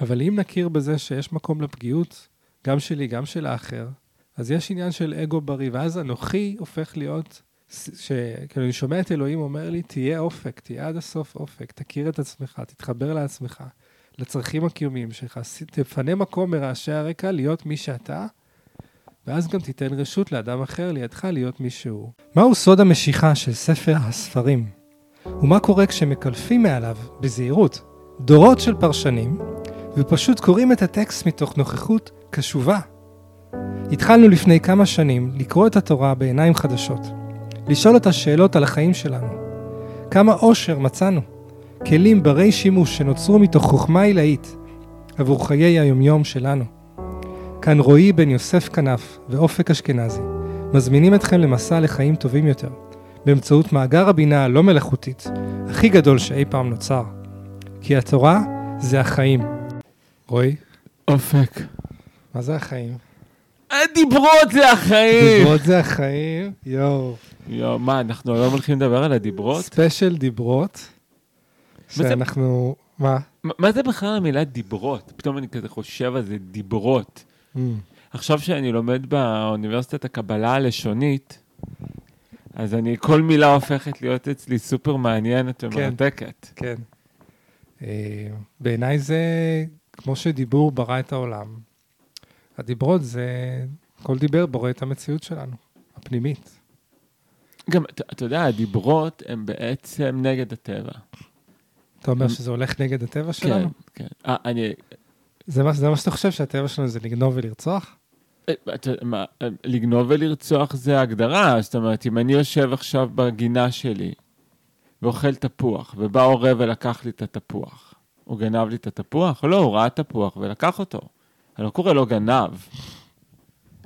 אבל אם נכיר בזה שיש מקום לפגיעות, גם שלי, גם של האחר, אז יש עניין של אגו בריא, ואז אנוכי הופך להיות, שכאילו אני שומע את אלוהים אומר לי, תהיה אופק, תהיה עד הסוף אופק, תכיר את עצמך, תתחבר לעצמך, לצרכים הקיומיים שלך, תפנה מקום מרעשי הרקע להיות מי שאתה, ואז גם תיתן רשות לאדם אחר לידך להיות מי שהוא. מהו סוד המשיכה של ספר הספרים? ומה קורה כשמקלפים מעליו, בזהירות, דורות של פרשנים, ופשוט קוראים את הטקסט מתוך נוכחות קשובה? התחלנו לפני כמה שנים לקרוא את התורה בעיניים חדשות, לשאול את השאלות על החיים שלנו. כמה עושר מצאנו, כלים ברי שימוש שנוצרו מתוך חוכמה עילאית עבור חיי היומיום שלנו. כאן רועי בן יוסף כנף ואופק אשכנזי מזמינים אתכם למסע לחיים טובים יותר, באמצעות מאגר הבינה הלא מלאכותית, הכי גדול שאי פעם נוצר. כי התורה זה החיים. רועי? אופק. מה זה החיים? הדיברות זה החיים! דיברות זה החיים, יואו. יואו, מה, אנחנו לא הולכים לדבר על הדיברות? ספיישל דיברות, שאנחנו, מה? מה זה בכלל המילה דיברות? פתאום אני כזה חושב על זה, דיברות. Mm. עכשיו שאני לומד באוניברסיטת הקבלה הלשונית, אז אני, כל מילה הופכת להיות אצלי סופר מעניינת ומרתקת. כן. אה, בעיניי זה כמו שדיבור ברא את העולם. הדיברות זה, כל דיבר בורא את המציאות שלנו, הפנימית. גם, אתה, אתה יודע, הדיברות הם בעצם נגד הטבע. אתה אומר שזה הולך נגד הטבע שלנו? כן, כן. 아, אני... זה מה, זה מה שאתה חושב, שהטבע שלנו זה לגנוב ולרצוח? אה, מה, אה, לגנוב ולרצוח זה הגדרה, זאת אומרת, אם אני יושב עכשיו בגינה שלי ואוכל תפוח, ובא הורה ולקח לי את התפוח, הוא גנב לי את התפוח? לא, הוא ראה תפוח ולקח אותו. אני לא קורא לו גנב.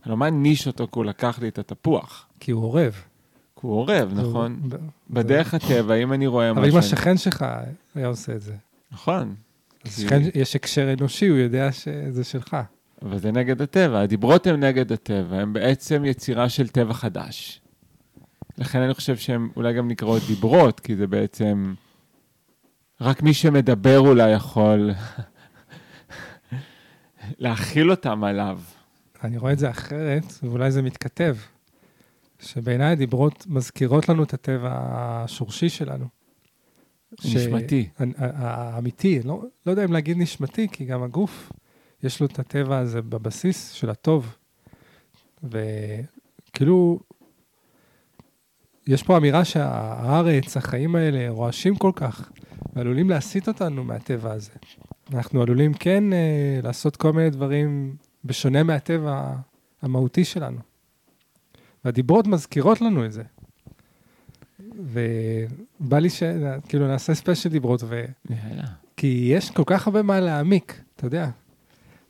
אני לא מעניש אותו כי הוא לקח לי את התפוח. כי הוא אורב. כי הוא אורב, נכון? בדרך הטבע, אם אני רואה משהו... אבל אם השכן שלך היה עושה את זה. נכון. יש הקשר אנושי, הוא יודע שזה שלך. אבל זה נגד הטבע. הדיברות הן נגד הטבע, הן בעצם יצירה של טבע חדש. לכן אני חושב שהן אולי גם נקראות דיברות, כי זה בעצם... רק מי שמדבר אולי יכול להכיל אותם עליו. אני רואה את זה אחרת, ואולי זה מתכתב. שבעיניי הדיברות מזכירות לנו את הטבע השורשי שלנו. נשמתי. ש... האמיתי, לא, לא יודע אם להגיד נשמתי, כי גם הגוף, יש לו את הטבע הזה בבסיס של הטוב. וכאילו, יש פה אמירה שהארץ, החיים האלה, רועשים כל כך, ועלולים להסיט אותנו מהטבע הזה. אנחנו עלולים כן אה, לעשות כל מיני דברים בשונה מהטבע המהותי שלנו. והדיברות מזכירות לנו את זה. ובא לי ש... כאילו, נעשה ספיישל דיברות, ו... יאללה. כי יש כל כך הרבה מה להעמיק, אתה יודע.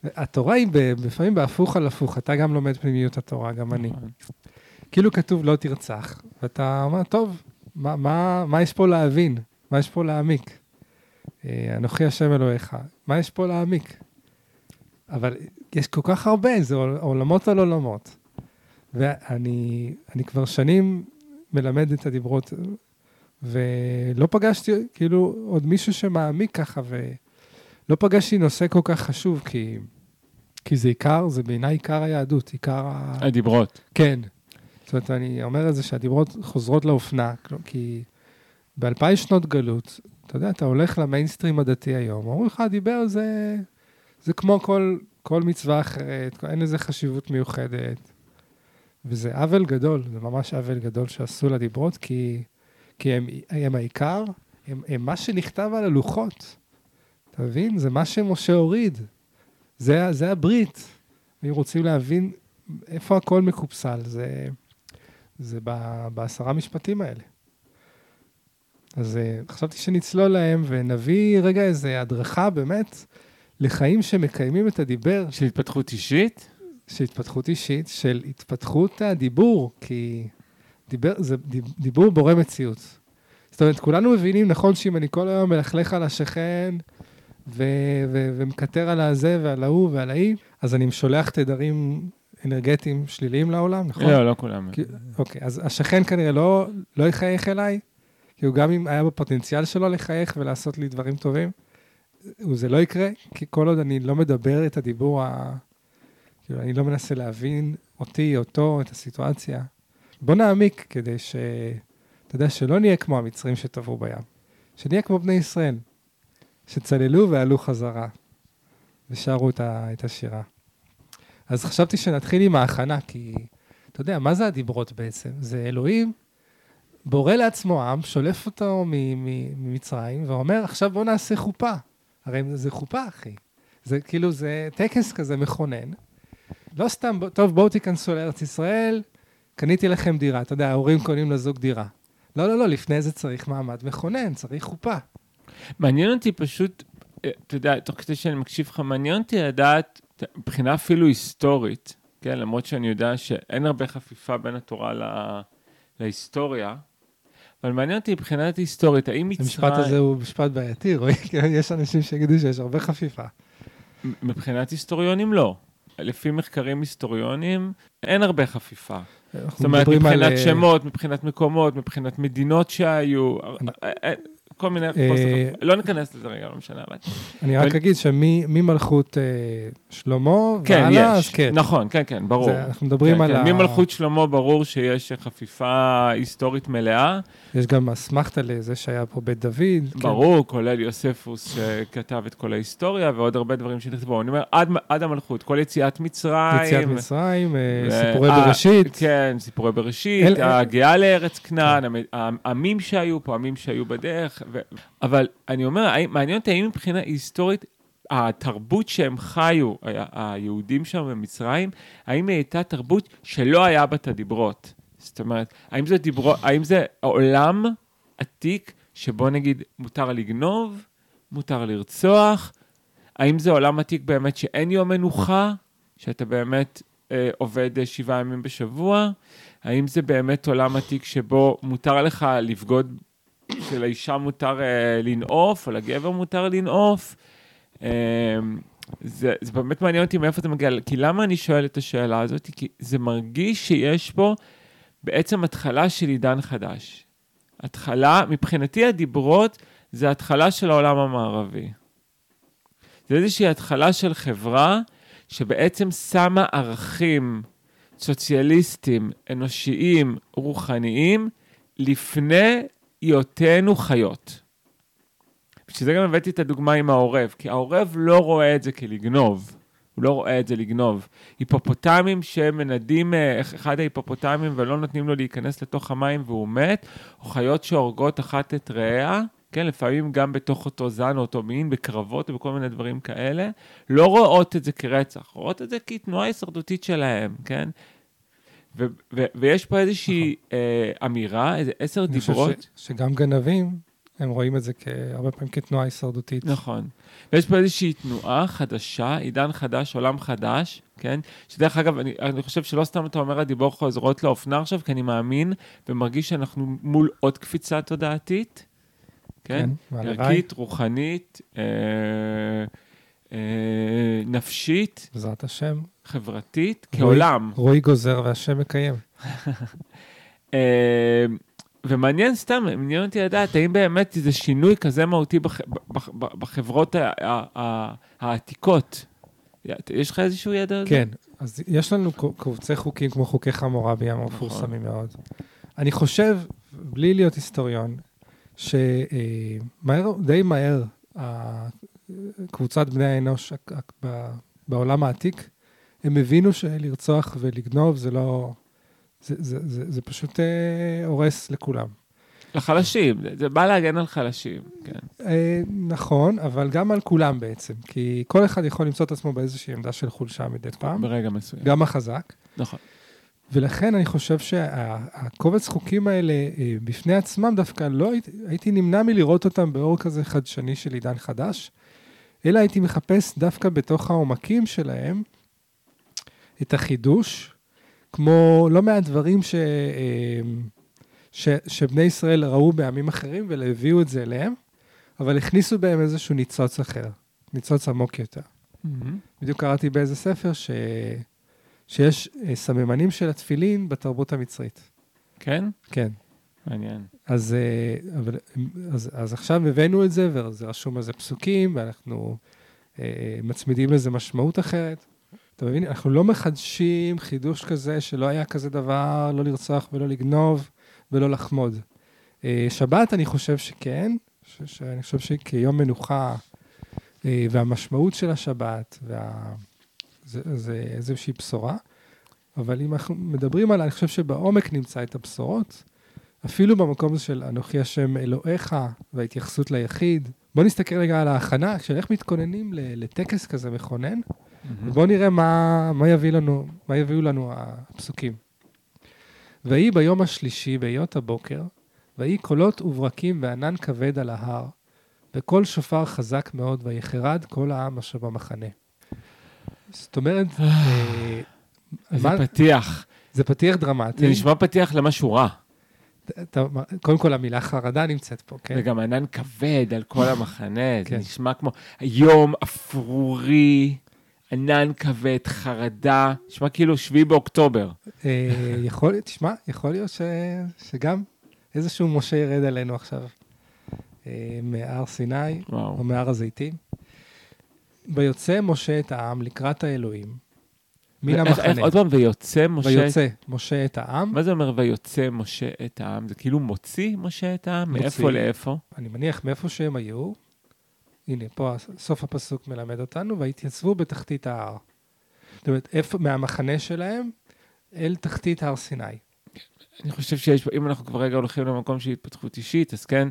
התורה היא לפעמים בהפוך על הפוך, אתה גם לומד פנימיות התורה, גם אני. נכון. כאילו כתוב לא תרצח, ואתה אומר, טוב, מה, מה, מה יש פה להבין? מה יש פה להעמיק? אה, אנוכי השם אלוהיך, מה יש פה להעמיק? אבל יש כל כך הרבה, זה עולמות על עולמות. ואני כבר שנים מלמד את הדיברות, ולא פגשתי, כאילו, עוד מישהו שמעמיק ככה, ולא פגשתי נושא כל כך חשוב, כי, כי זה עיקר, זה בעיניי עיקר היהדות, עיקר ה... הדיברות. כן. זאת אומרת, אני אומר את זה שהדיברות חוזרות לאופנה, כי באלפיים שנות גלות, אתה יודע, אתה הולך למיינסטרים הדתי היום, אומרים לך, דיבר זה, זה כמו כל, כל מצווה אחרת, אין לזה חשיבות מיוחדת. וזה עוול גדול, זה ממש עוול גדול שעשו לדיברות, כי, כי הם, הם העיקר, הם, הם מה שנכתב על הלוחות. אתה מבין? זה מה שמשה הוריד. זה, זה הברית. אם רוצים להבין איפה הכל מקופסל, זה, זה בעשרה משפטים האלה. אז uh, חשבתי שנצלול להם ונביא רגע איזה הדרכה באמת לחיים שמקיימים את הדיבר. של התפתחות אישית? של התפתחות אישית, של התפתחות הדיבור, כי דיבר, זה, דיבור בורא מציאות. זאת אומרת, כולנו מבינים, נכון, שאם אני כל היום מלכלך על השכן, ו- ו- ומקטר על הזה ועל ההוא ועל ההיא, אז אני שולח תדרים אנרגטיים שליליים לעולם, נכון? לא, לא כולם. כי, אוקיי, אז השכן כנראה לא, לא יחייך אליי, הוא גם אם היה בפוטנציאל שלו לחייך ולעשות לי דברים טובים, זה לא יקרה, כי כל עוד אני לא מדבר את הדיבור ה... כאילו, אני לא מנסה להבין אותי, אותו, את הסיטואציה. בוא נעמיק כדי ש... אתה יודע, שלא נהיה כמו המצרים שטבעו בים. שנהיה כמו בני ישראל, שצללו ועלו חזרה, ושרו את, ה... את השירה. אז חשבתי שנתחיל עם ההכנה, כי אתה יודע, מה זה הדיברות בעצם? זה אלוהים בורא לעצמו עם, שולף אותו ממצרים, ואומר, עכשיו בוא נעשה חופה. הרי זה חופה, אחי. זה כאילו, זה טקס כזה מכונן. לא סתם, טוב, בואו תיכנסו לארץ ישראל, קניתי לכם דירה. אתה יודע, ההורים קונים לזוג דירה. לא, לא, לא, לפני זה צריך מעמד מכונן, צריך חופה. מעניין אותי פשוט, אה, אתה יודע, תוך כדי שאני מקשיב לך, מעניין אותי לדעת, מבחינה אפילו היסטורית, כן, למרות שאני יודע שאין הרבה חפיפה בין התורה לה, להיסטוריה, אבל מעניין אותי מבחינת היסטורית, האם מצרים... המשפט הזה הוא משפט בעייתי, רואי, יש אנשים שיגידו שיש הרבה חפיפה. מבחינת היסטוריונים לא. לפי מחקרים היסטוריונים, אין הרבה חפיפה. זאת אומרת, מבחינת על... אה, שמות, מבחינת מקומות, מבחינת מדינות שהיו, אה, אה, כל מיני אה, לא ניכנס לזה רגע, לא משנה. אני רק אגיד שממלכות אה, שלמה כן, והלאה, אז כן. נכון, כן, כן, ברור. אנחנו מדברים כן, על ה... ממלכות שלמה ברור שיש חפיפה היסטורית מלאה. יש גם אסמכתה לזה שהיה פה בית דוד. ברור, כולל יוספוס שכתב את כל ההיסטוריה, ועוד הרבה דברים שנכתבו. אני אומר, עד המלכות, כל יציאת מצרים. יציאת מצרים, אה, סיפורי בראשית. כן, סיפורי בראשית, הגאה לארץ כנען, העמים שהיו פה, עמים שהיו בדרך. ו... אבל אני אומר, מעניין אותי האם מבחינה היסטורית, התרבות שהם חיו, היהודים שם במצרים, האם היא הייתה תרבות שלא היה בה את הדיברות? זאת אומרת, האם זה, דיברו, האם זה עולם עתיק שבו נגיד מותר לגנוב, מותר לרצוח? האם זה עולם עתיק באמת שאין יום מנוחה, שאתה באמת אה, עובד אה, שבעה ימים בשבוע? האם זה באמת עולם עתיק שבו מותר לך לבגוד שלאישה מותר uh, לנעוף, או לגבר מותר לנעוף. Uh, זה, זה באמת מעניין אותי מאיפה זה מגיע, כי למה אני שואל את השאלה הזאת? כי זה מרגיש שיש פה בעצם התחלה של עידן חדש. התחלה, מבחינתי הדיברות זה התחלה של העולם המערבי. זה איזושהי התחלה של חברה שבעצם שמה ערכים סוציאליסטיים, אנושיים, רוחניים, לפני היותנו חיות. בשביל זה גם הבאתי את הדוגמה עם העורב, כי העורב לא רואה את זה כלגנוב. הוא לא רואה את זה לגנוב. היפופוטמים שמנדים אה, אחד ההיפופוטמים ולא נותנים לו להיכנס לתוך המים והוא מת, או חיות שהורגות אחת את רעיה, כן, לפעמים גם בתוך אותו זן או אותו מין, בקרבות ובכל מיני דברים כאלה, לא רואות את זה כרצח, רואות את זה כתנועה הישרדותית שלהם, כן? ו- ו- ויש פה איזושהי נכון. אה, אמירה, איזה עשר דיברות. ש- שגם גנבים, הם רואים את זה הרבה פעמים כתנועה הישרדותית. נכון. ויש פה איזושהי תנועה חדשה, עידן חדש, עולם חדש, כן? שדרך אגב, אני, אני חושב שלא סתם אתה אומר הדיבור חוזרות לאופנה עכשיו, כי אני מאמין ומרגיש שאנחנו מול עוד קפיצה תודעתית, כן? כן, ערכית, רוחנית, אה, נפשית. בעזרת השם. חברתית כעולם. רועי גוזר והשם מקיים. אה, ומעניין סתם, מעניין אותי לדעת, האם באמת זה שינוי כזה מהותי בח, בח, בחברות העתיקות? יש לך איזשהו ידע על זה? כן, אז יש לנו קובצי חוקים כמו חוקי חמורבי המפורסמים נכון. מאוד. אני חושב, בלי להיות היסטוריון, שמהר, די מהר, קבוצת בני האנוש בעולם העתיק, הם הבינו שלרצוח ולגנוב זה לא... זה, זה, זה, זה פשוט אה, הורס לכולם. לחלשים, זה בא להגן על חלשים, כן. אה, נכון, אבל גם על כולם בעצם, כי כל אחד יכול למצוא את עצמו באיזושהי עמדה של חולשה מדי פעם. ברגע מסוים. גם החזק. נכון. ולכן אני חושב שהקובץ חוקים האלה אה, בפני עצמם דווקא לא הייתי, הייתי נמנע מלראות אותם באור כזה חדשני של עידן חדש, אלא הייתי מחפש דווקא בתוך העומקים שלהם את החידוש, כמו לא מעט דברים ש, אה, ש, שבני ישראל ראו בעמים אחרים והביאו את זה אליהם, אבל הכניסו בהם איזשהו ניצוץ אחר, ניצוץ עמוק יותר. Mm-hmm. בדיוק קראתי באיזה ספר ש, שיש אה, סממנים של התפילין בתרבות המצרית. כן? כן. מעניין. אז, אה, אבל, אז, אז עכשיו הבאנו את זה, וזה רשום על זה פסוקים, ואנחנו אה, מצמידים לזה משמעות אחרת. אתה מבין? אנחנו לא מחדשים חידוש כזה שלא היה כזה דבר, לא לרצוח ולא לגנוב ולא לחמוד. אה, שבת, אני חושב שכן, ש, שאני חושב שכיום מנוחה, אה, והמשמעות של השבת, וה, זה, זה איזושהי בשורה. אבל אם אנחנו מדברים על, אני חושב שבעומק נמצא את הבשורות, אפילו במקום של אנוכי השם אלוהיך וההתייחסות ליחיד. בוא נסתכל רגע על ההכנה, של איך מתכוננים לטקס כזה מכונן, ובואו נראה מה, מה, יביא לנו, מה יביאו לנו הפסוקים. ויהי ביום השלישי, בהיות הבוקר, ויהי קולות וברקים וענן כבד על ההר, וקול שופר חזק מאוד, ויחרד כל העם אשר במחנה. זאת אומרת, אה, איזה מה- פתיח. זה פתיח דרמטי. זה נשמע פתיח למשהו רע. אתה- קודם כל, המילה חרדה נמצאת פה, כן? וגם ענן כבד על כל המחנה, זה כן. נשמע כמו יום אפרורי, ענן כבד, חרדה, נשמע כאילו שביעי באוקטובר. אה, יכול, תשמע, יכול להיות ש, שגם איזשהו משה ירד עלינו עכשיו אה, מהר סיני או וואו. מהר הזיתים. ויוצא משה את העם לקראת האלוהים, מן איך- איך- המחנה. עוד פעם, ויוצא משה... ויוצא משה את העם, מה זה אומר ויוצא משה את העם? זה כאילו מוציא משה את העם? מוציא. מאיפה לאיפה? אני מניח מאיפה שהם היו, הנה, פה סוף הפסוק מלמד אותנו, והתייצבו בתחתית ההר. זאת אומרת, איפה, מהמחנה שלהם אל תחתית הר סיני. אני חושב שיש, אם אנחנו כבר רגע הולכים למקום של התפתחות אישית, אז כן,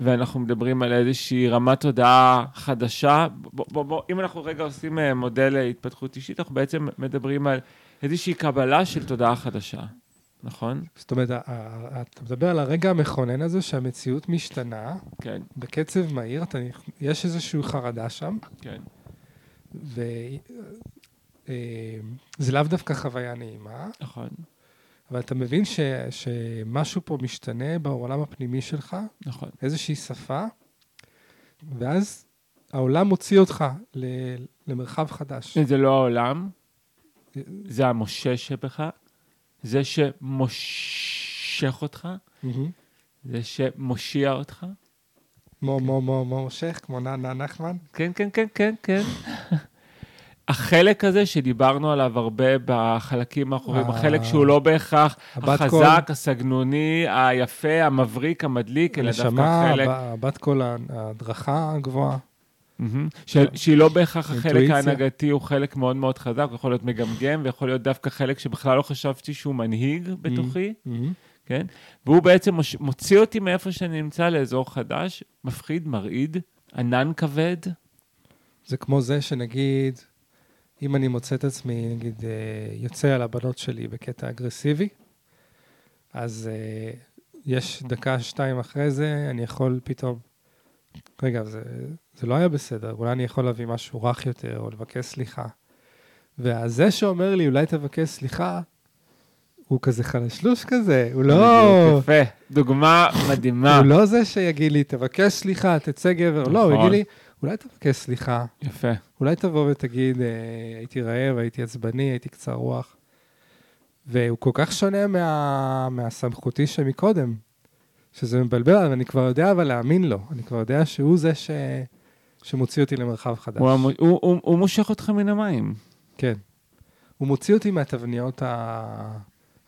ואנחנו מדברים על איזושהי רמת תודעה חדשה, בוא, בוא, בוא, אם אנחנו רגע עושים אה, מודל להתפתחות אישית, אנחנו בעצם מדברים על איזושהי קבלה של תודעה חדשה, נכון? זאת אומרת, אתה מדבר על הרגע המכונן הזה שהמציאות משתנה. כן, בקצב מהיר, אתה, יש איזושהי חרדה שם, כן. וזה לאו דווקא חוויה נעימה, נכון, אבל אתה מבין ש, שמשהו פה משתנה בעולם הפנימי שלך, נכון. איזושהי שפה, ואז העולם מוציא אותך ל, למרחב חדש. זה לא העולם, זה המשה שבך, זה שמושך אותך, מהמם. זה שמושיע אותך. מו מו מו מו מושך, כמו נחמן. כן, כן, כן, כן, כן. החלק הזה שדיברנו עליו הרבה בחלקים האחוריים, אה. החלק שהוא לא בהכרח הבת. החזק, הסגנוני, היפה, המבריק, המדליק, אלא דווקא חלק... הב- בת קול ההדרכה הגבוהה. ש- שהיא לא בהכרח החלק. ההנהגתי, הוא חלק מאוד מאוד חזק, הוא יכול להיות מגמגם, ויכול להיות דווקא חלק שבכלל לא חשבתי שהוא מנהיג בתוכי. כן? והוא בעצם מוציא אותי מאיפה שאני נמצא לאזור חדש, מפחיד, מרעיד, ענן כבד. זה כמו זה שנגיד, אם אני מוצא את עצמי, נגיד, אה, יוצא על הבנות שלי בקטע אגרסיבי, אז אה, יש דקה, שתיים אחרי זה, אני יכול פתאום, רגע, זה, זה לא היה בסדר, אולי אני יכול להביא משהו רך יותר, או לבקש סליחה. והזה שאומר לי, אולי תבקש סליחה, הוא כזה חלשלוש כזה, הוא לא... יפה. דוגמה מדהימה. הוא לא זה שיגיד לי, תבקש סליחה, תצא גבר. לא, הוא נכון. יגיד לי, אולי תבקש סליחה. יפה. אולי תבוא ותגיד, אה, הייתי רעב, הייתי עצבני, הייתי קצר רוח. והוא כל כך שונה מה, מהסמכותי שמקודם, שזה מבלבל, אבל אני כבר יודע אבל להאמין לו. אני כבר יודע שהוא זה ש... שמוציא אותי למרחב חדש. הוא, הוא, הוא, הוא מושך אותך מן המים. כן. הוא מוציא אותי מהתבניות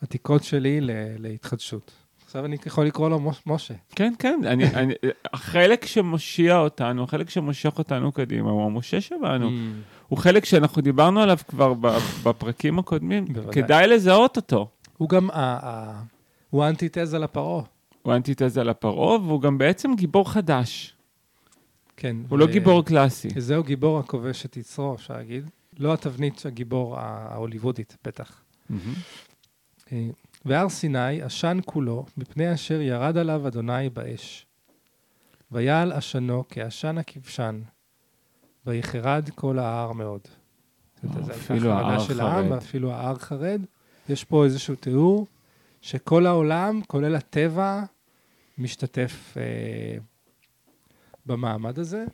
העתיקות שלי. להתחדשות. עכשיו אני יכול לקרוא לו מוש... משה. כן, כן. אני, אני, החלק שמושיע אותנו, החלק שמושך אותנו קדימה, הוא המשה שבנו. Mm. הוא חלק שאנחנו דיברנו עליו כבר בפרקים הקודמים. כדאי לזהות אותו. הוא גם. הוא האנטיתזה לפרעה. הוא אנטיתזה לפרעה, והוא גם בעצם גיבור חדש. כן. הוא לא ו- גיבור קלאסי. זהו גיבור הכובש את יצרו, אפשר להגיד. לא התבנית הגיבור ההוליוודית, בטח. אה, והר סיני עשן כולו, מפני אשר ירד עליו אדוני באש. ויעל עשנו כעשן הכבשן, ויחרד כל ההר מאוד. אפילו ההר של העם, חרד. ואפילו ההר חרד. יש פה איזשהו תיאור שכל העולם, כולל הטבע, משתתף אה, במעמד הזה.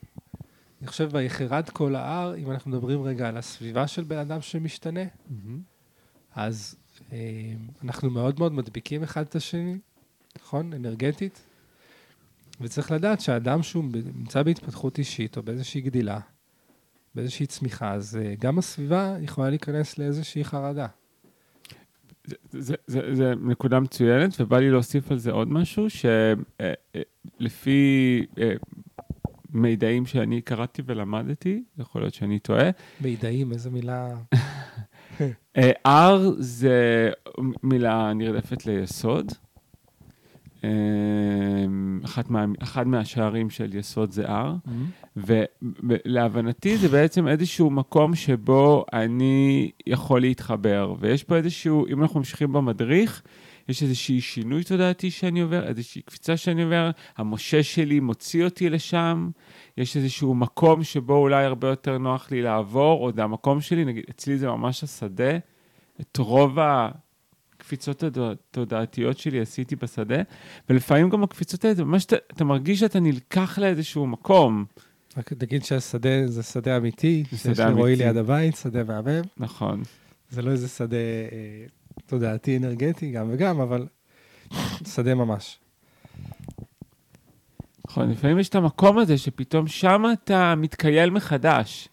אני חושב, ויחרד כל ההר, אם אנחנו מדברים רגע על הסביבה של בן אדם שמשתנה, אז אה, אנחנו מאוד מאוד מדביקים אחד את השני, נכון? אנרגטית. וצריך לדעת שאדם שהוא נמצא בהתפתחות אישית או באיזושהי גדילה, באיזושהי צמיחה, אז אה, גם הסביבה יכולה להיכנס לאיזושהי חרדה. זה, זה, זה, זה נקודה מצוינת, ובא לי להוסיף על זה עוד משהו, שלפי מידעים שאני קראתי ולמדתי, יכול להיות שאני טועה, מידעים, איזה מילה... אה, R זה מילה נרדפת ליסוד. אה, אחת מה, אחד מהשערים של יסוד זה R, ולהבנתי זה בעצם איזשהו מקום שבו אני יכול להתחבר, ויש פה איזשהו, אם אנחנו ממשיכים במדריך, יש איזשהו שינוי תודעתי שאני עובר, איזושהי קפיצה שאני עובר, המשה שלי מוציא אותי לשם, יש איזשהו מקום שבו אולי הרבה יותר נוח לי לעבור, או זה המקום שלי, נגיד, אצלי זה ממש השדה, את רוב הקפיצות התודעתיות שלי עשיתי בשדה, ולפעמים גם הקפיצות האלה, זה ממש, אתה, אתה מרגיש שאתה נלקח לאיזשהו מקום. רק תגיד שהשדה זה שדה אמיתי, זה שיש שדה לרועי אמיתי. ליד הבית, שדה מהמם. נכון. זה לא איזה שדה אה, תודעתי אנרגטי, גם וגם, אבל שדה ממש. נכון, לפעמים יש את המקום הזה שפתאום שם אתה מתקייל מחדש.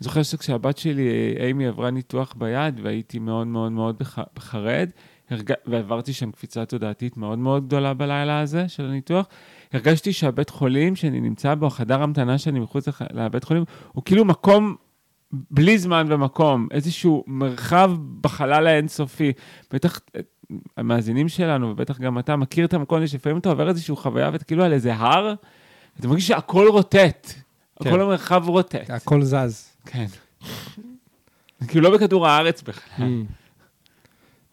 אני זוכר שכשהבת שלי, אימי, עברה ניתוח ביד, והייתי מאוד מאוד מאוד בח... בחרד, הרג... ועברתי שם קפיצה תודעתית מאוד מאוד גדולה בלילה הזה של הניתוח, הרגשתי שהבית חולים שאני נמצא בו, החדר המתנה שאני מחוץ לח... לבית חולים, הוא כאילו מקום בלי זמן ומקום, איזשהו מרחב בחלל האינסופי. בטח המאזינים שלנו, ובטח גם אתה, מכיר את המקום הזה שלפעמים אתה עובר איזושהי חוויה ואתה כאילו על איזה הר, אתה מרגיש שהכל רוטט, כן. כל המרחב רוטט. הכל זז. כן. כאילו לא בכדור הארץ בכלל. Mm.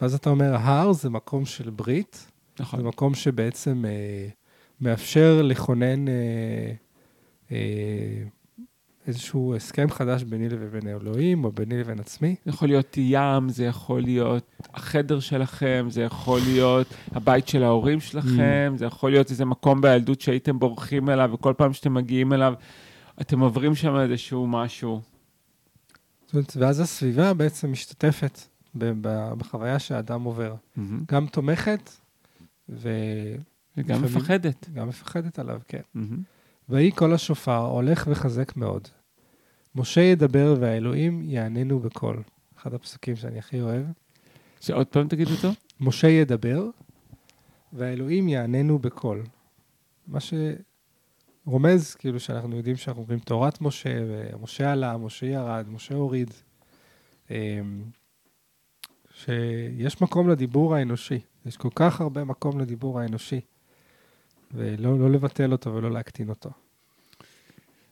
ואז אתה אומר, ההר זה מקום של ברית, נכון. זה מקום שבעצם אה, מאפשר לכונן אה, אה, איזשהו הסכם חדש ביני לבין אלוהים, או ביני לבין עצמי. זה יכול להיות ים, זה יכול להיות החדר שלכם, זה יכול להיות הבית של ההורים שלכם, זה יכול להיות איזה מקום בילדות שהייתם בורחים אליו, וכל פעם שאתם מגיעים אליו, אתם עוברים שם איזשהו משהו. זאת אומרת, ואז הסביבה בעצם משתתפת בחוויה שהאדם עובר. גם תומכת וגם וגם לפעמים- מפחדת. מפחדת עליו, כן. מהמם. ויהי קול השופר הולך וחזק מאוד. משה ידבר והאלוהים יעננו בקול. אחד הפסוקים שאני הכי אוהב. שעוד פעם תגיד אותו? משה ידבר והאלוהים יעננו בקול. מה שרומז, כאילו שאנחנו יודעים שאנחנו אומרים תורת משה, ומשה עלה, משה ירד, משה הוריד. אמ, שיש מקום לדיבור האנושי. יש כל כך הרבה מקום לדיבור האנושי. ולא לא לבטל אותו ולא להקטין אותו.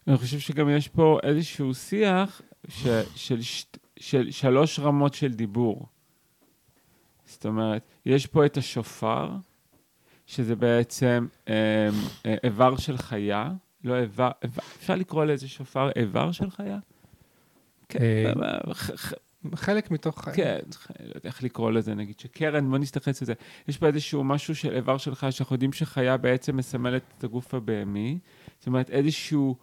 אני חושב שגם יש פה איזשהו שיח ש, של, של שלוש רמות של דיבור. זאת אומרת, יש פה את השופר, שזה בעצם אה, אה, איבר של חיה, לא איבר, איבר, אפשר לקרוא לזה שופר איבר של חיה? כן, אה, ח- ח- חלק מתוך... כן, לא יודע איך לקרוא לזה, נגיד שקרן, בוא נסתחץ על זה. יש פה איזשהו משהו של איבר של חיה, שאנחנו יודעים שחיה בעצם מסמלת את הגוף הבהמי. זאת אומרת, איזשהו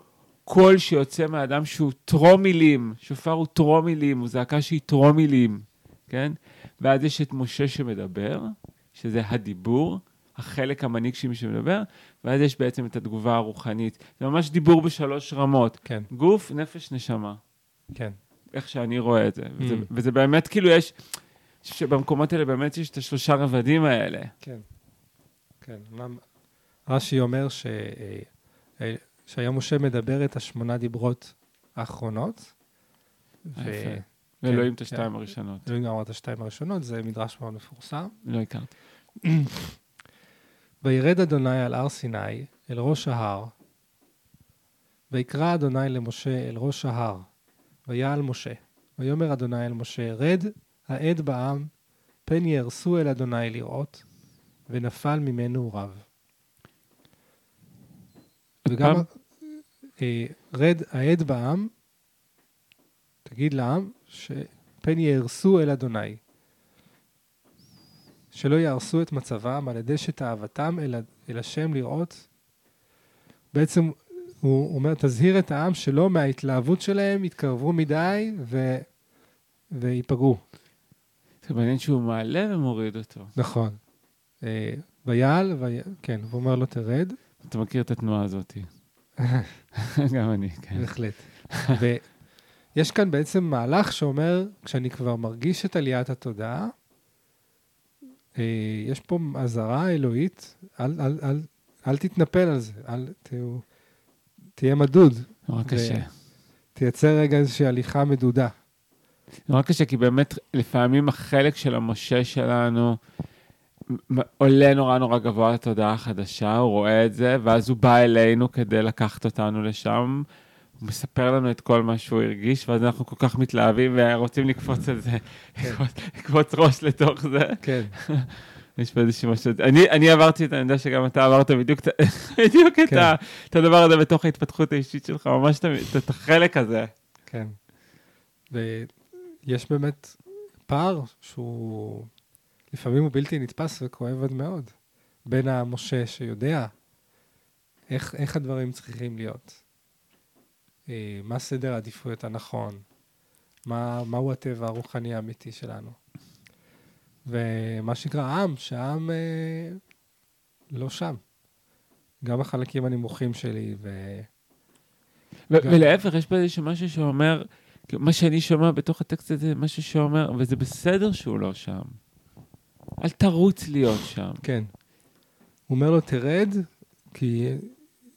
קול שיוצא מהאדם שהוא טרום מילים, שופר הוא טרום מילים, הוא זעקה שהיא טרום מילים, כן? ואז יש את משה שמדבר, שזה הדיבור, החלק המנהיג שמדבר, ואז יש בעצם את התגובה הרוחנית. זה ממש דיבור בשלוש רמות, כן, גוף, נפש, נשמה. כן. איך שאני רואה את זה. וזה, Mm. וזה באמת, כאילו, יש... שבמקומות האלה באמת יש את השלושה רבדים האלה. כן. כן. רש"י אומר ש... שהיום משה מדבר את השמונה דיברות האחרונות. ואלוהים את כן. השתיים הראשונות. אלוהים אמר את השתיים הראשונות, זה מדרש מאוד מפורסם. לא הכרתי. וירד אדוני על הר סיני, אל ראש ההר, ויקרא אדוני למשה אל ראש ההר, ויעל משה. ויאמר אדוני אל משה, רד העד בעם, פן יהרסו אל אדוני לראות, ונפל ממנו רב. וגם רד העד בעם, תגיד לעם, שפן יהרסו אל אדוני. שלא יהרסו את מצבם על ידי שתאוותם אל, אל השם לראות. בעצם הוא אומר, תזהיר את העם שלא מההתלהבות שלהם יתקרבו מדי ו... וייפגעו. זה מעניין שהוא מעלה ומוריד אותו. נכון. אה, ויעל, וי... כן, הוא אומר לו, תרד. אתה מכיר את התנועה הזאת. גם אני, כן. בהחלט. ויש כאן בעצם מהלך שאומר, כשאני כבר מרגיש את עליית התודעה, אה, יש פה אזהרה אלוהית, אל, אל, אל, אל תתנפל על זה, אל תהיו, תהיה מדוד. נורא קשה. תייצר רגע איזושהי הליכה מדודה. נורא קשה, כי באמת לפעמים החלק של המשה שלנו עולה נורא נורא גבוה לתודעה החדשה, הוא רואה את זה, ואז הוא בא אלינו כדי לקחת אותנו לשם. הוא מספר לנו את כל מה שהוא הרגיש, ואז אנחנו כל כך מתלהבים ורוצים לקפוץ על זה, לקפוץ, לקפוץ ראש לתוך זה. כן, יש פה איזושהי משהו, אני, אני עברתי את, אני יודע שגם אתה עברת בדיוק, את- בדיוק את, כן. ה, את הדבר הזה בתוך ההתפתחות האישית שלך, ממש את, ה- את החלק הזה. כן. ויש באמת פער שהוא לפעמים הוא בלתי נתפס וכואב עד מאוד, בין המשה שיודע איך, איך הדברים צריכים להיות, אה, מה סדר העדיפויות הנכון, מה, מהו הטבע הרוחני האמיתי שלנו. ומה שנקרא עם, שהעם אה, לא שם. גם החלקים הנמוכים שלי, ו... ו- גם- ולהפך, יש פה איזשהו משהו שאומר, מה שאני שומע בתוך הטקסט הזה, משהו שאומר, וזה בסדר שהוא לא שם. אל תרוץ להיות שם. כן. הוא אומר לו, תרד, כי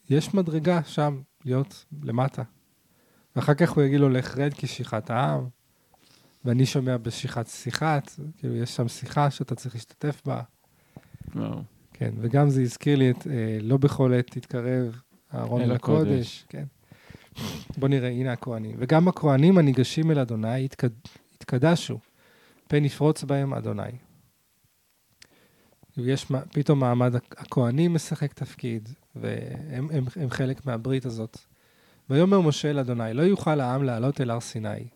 יש מדרגה שם, להיות למטה. ואחר כך הוא יגיד לו, לך רד כי שיחת העם, ואני שומע בשיחת שיחת, כאילו, יש שם שיחה שאתה צריך להשתתף בה. וואו. כן, וגם זה הזכיר לי את אה, לא בכל עת תתקרב אהרון אל הקודש. הקודש. כן. בוא נראה, הנה הכהנים. וגם הכהנים הניגשים אל אדוני יתקד... יתקדשו, פן יפרוץ בהם אדוני. יש מה- פתאום מעמד הכ- הכהנים משחק תפקיד, והם הם, הם חלק מהברית הזאת. ויאמר משה אל אדוני, לא יוכל העם לעלות אל הר סיני,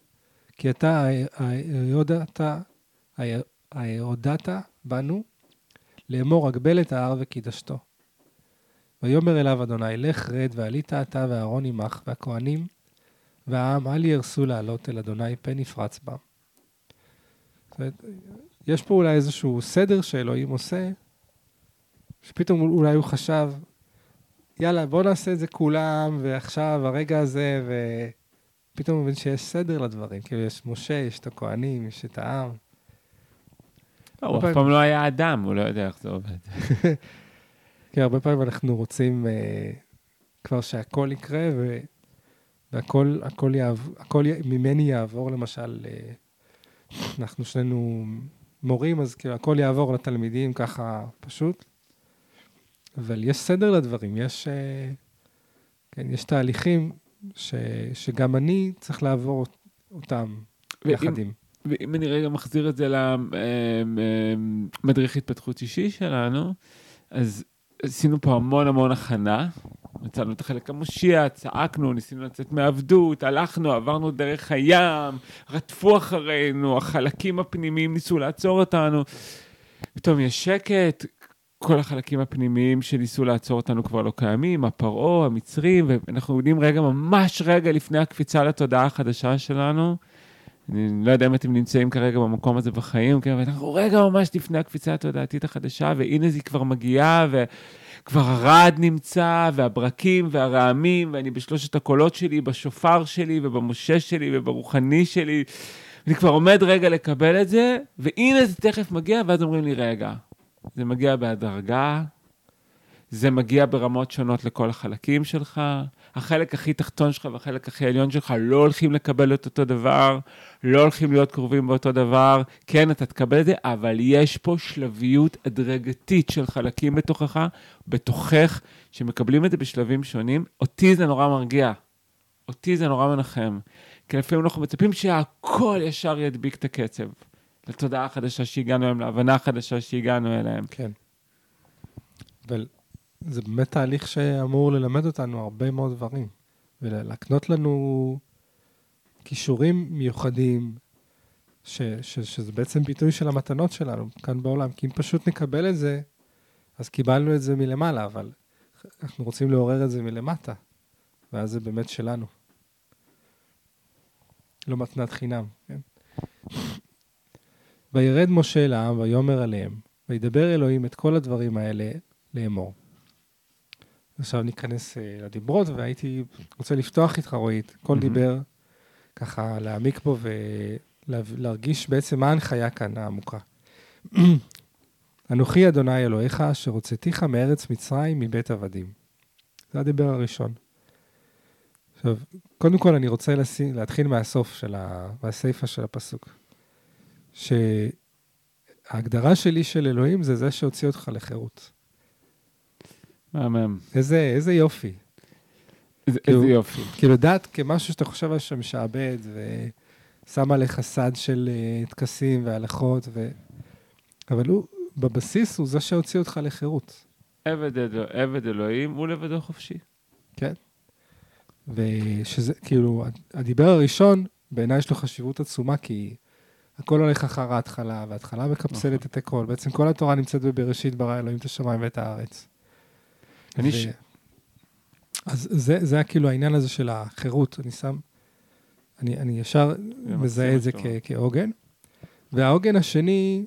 כי אתה היודעת, היודעת בנו לאמור הגבל את ההר וקידשתו. ויאמר אליו אדוני, לך רד ועלית אתה ואהרון עמך, והכהנים והעם אל יהרסו לעלות אל אדוני פן יפרץ בם. יש פה אולי איזשהו סדר שאלוהים עושה, שפתאום אולי הוא חשב, יאללה, בוא נעשה את זה כולם, ועכשיו, הרגע הזה, ופתאום הוא מבין שיש סדר לדברים. כאילו, יש משה, יש את הכהנים, יש את העם. לא, הוא אף פעם לא היה אדם, הוא לא יודע איך זה עובד. כן, הרבה פעמים אנחנו רוצים אה, כבר שהכל יקרה, ו... והכל הכל יעב... הכל י... ממני יעבור, למשל, אה, אנחנו שנינו מורים, אז כאילו הכל יעבור לתלמידים ככה פשוט. אבל יש סדר לדברים, יש, אה, כן, יש תהליכים ש... שגם אני צריך לעבור אותם יחד ואם- עם. ואם אני רגע מחזיר את זה למדריך התפתחות אישי שלנו, אז עשינו פה המון המון הכנה. מצאנו את החלק המושיע, צעקנו, ניסינו לצאת מעבדות, הלכנו, עברנו דרך הים, רדפו אחרינו, החלקים הפנימיים ניסו לעצור אותנו. פתאום יש שקט, כל החלקים הפנימיים שניסו לעצור אותנו כבר לא קיימים, הפרעה, המצרים, ואנחנו יודעים רגע, ממש רגע לפני הקפיצה לתודעה החדשה שלנו, אני לא יודע אם אתם נמצאים כרגע במקום הזה בחיים, כן, אבל אנחנו רגע ממש לפני הקפיצה התודעתית החדשה, והנה היא כבר מגיעה, וכבר הרעד נמצא, והברקים והרעמים, ואני בשלושת הקולות שלי, בשופר שלי, ובמשה שלי, וברוחני שלי. אני כבר עומד רגע לקבל את זה, והנה זה תכף מגיע, ואז אומרים לי, רגע, זה מגיע בהדרגה, זה מגיע ברמות שונות לכל החלקים שלך, החלק הכי תחתון שלך והחלק הכי עליון שלך לא הולכים לקבל את אותו דבר, לא הולכים להיות קרובים באותו דבר. כן, אתה תקבל את זה, אבל יש פה שלביות הדרגתית של חלקים בתוכך, בתוכך, שמקבלים את זה בשלבים שונים. אותי זה נורא מרגיע. אותי זה נורא מנחם. כי לפעמים אנחנו מצפים שהכל ישר ידביק את הקצב. לתודעה החדשה שהגענו אליהם, להבנה החדשה שהגענו אליהם. כן. אבל זה באמת תהליך שאמור ללמד אותנו הרבה מאוד דברים, ולהקנות לנו כישורים מיוחדים, ש, ש, שזה בעצם ביטוי של המתנות שלנו כאן בעולם. כי אם פשוט נקבל את זה, אז קיבלנו את זה מלמעלה, אבל אנחנו רוצים לעורר את זה מלמטה, ואז זה באמת שלנו. לא מתנת חינם, כן? וירד משה אל העם ויאמר עליהם, וידבר אלוהים את כל הדברים האלה לאמור. עכשיו ניכנס uh, לדיברות, והייתי רוצה לפתוח איתך, רועי, כל מהמם. דיבר, ככה להעמיק בו ולהרגיש בעצם מה ההנחיה כאן העמוקה. אנוכי אדוני אלוהיך, אשר הוצאתיך מארץ מצרים מבית עבדים. זה הדיבר הראשון. עכשיו, קודם כל אני רוצה לשים, להתחיל מהסוף של ה... מהסיפה של הפסוק. שההגדרה שלי של אלוהים זה זה שהוציא אותך לחירות. מהמם. איזה, איזה יופי. איזה כאילו- איזה יופי. כאילו דת כמשהו שאתה חושב על שמשעבד ושם עליך סד של אה, טקסים והלכות, ו... אבל הוא, בבסיס הוא זה שהוציא אותך לחירות. עבד, אלו- עבד אלוהים הוא לבדו חופשי. ושזה, כאילו, הדיבר הראשון, בעיניי יש לו חשיבות עצומה, כי הכל הולך אחר ההתחלה, וההתחלה מקפסלת את הכל. בעצם כל התורה נמצאת בבראשית ברא אלוהים את השמיים ואת הארץ. אני ו- ש- אז זה, זה היה כאילו העניין הזה של החירות. אני שם, אני, אני ישר מזהה את זה. כ- כעוגן. והעוגן השני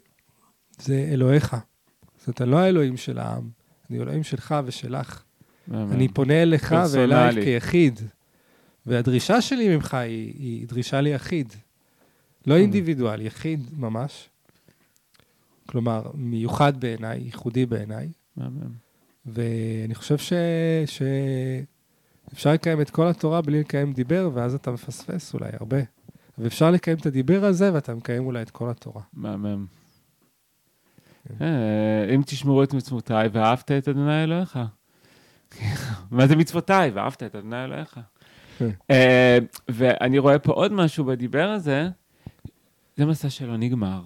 זה אלוהיך. זאת אומרת, אני לא האלוהים של העם, אני אלוהים שלך ושלך. מהמם. אני פונה אליך פרסונלי. ואלייך כיחיד. והדרישה שלי ממך היא, היא דרישה ליחיד. לא אוקיי. אינדיבידואל, יחיד ממש. כלומר, מיוחד בעיניי, ייחודי בעיניי. מהמם. ואני חושב ש... ש... אפשר לקיים את כל התורה בלי לקיים דיבר, ואז אתה מפספס אולי הרבה. ואפשר לקיים את הדיבר הזה, ואתה מקיים אולי את כל התורה. מהמם. כן. אה, אם תשמרו את מצוותיי ואהבת את אדוני אלוהיך. מה זה מצוותיי? ואהבת את אדוני אלוהיך. כן. אה, ואני רואה פה עוד משהו בדיבר הזה, זה מסע שלא נגמר.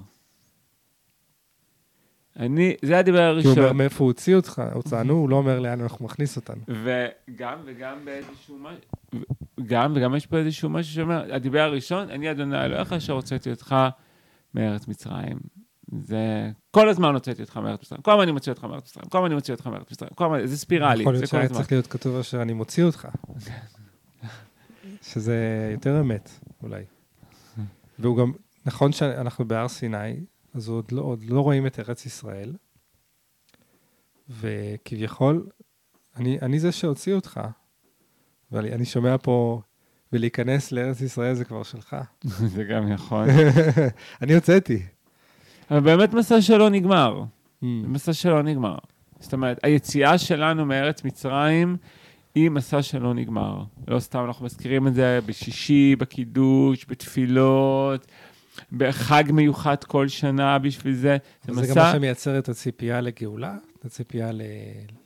אני, זה הדיבר כי הוא אומר הראשון. מאיפה הוא הוציא אותך, הוצאנו, הוא לא אומר לאן אנחנו מכניס אותנו. וגם וגם באיזשהו משהו, גם וגם יש פה איזשהו משהו שאומר, הדיבר הראשון, אני אדוני אלוהיך אשר הוצאתי אותך מארץ מצרים. זה, כל הזמן הוצאתי אותך מארץ מצרים, כל הזמן אני מוציא אותך מארץ מצרים, כל הזמן אני מוציא אותך מארץ מצרים, כל הזמן, זה ספירלי, יכול להיות שהיה. צריך להיות כתוב אשר אני מוציא אותך. שזה יותר אמת, אולי. והוא גם, נכון שאנחנו בהר סיני, אז עוד לא, עוד לא רואים את ארץ ישראל, וכביכול, אני, אני זה שהוציא אותך, ואני אני שומע פה, ולהיכנס לארץ ישראל זה כבר שלך. זה גם יכול. אני הוצאתי. אבל באמת מסע שלא נגמר, Mm. מסע שלא נגמר. זאת אומרת, היציאה שלנו מארץ מצרים היא מסע שלא נגמר. לא סתם אנחנו מזכירים את זה בשישי, בקידוש, בתפילות, בחג מיוחד כל שנה בשביל זה. זה זה גם מה מסע, שמייצר את הציפייה לגאולה, את הציפייה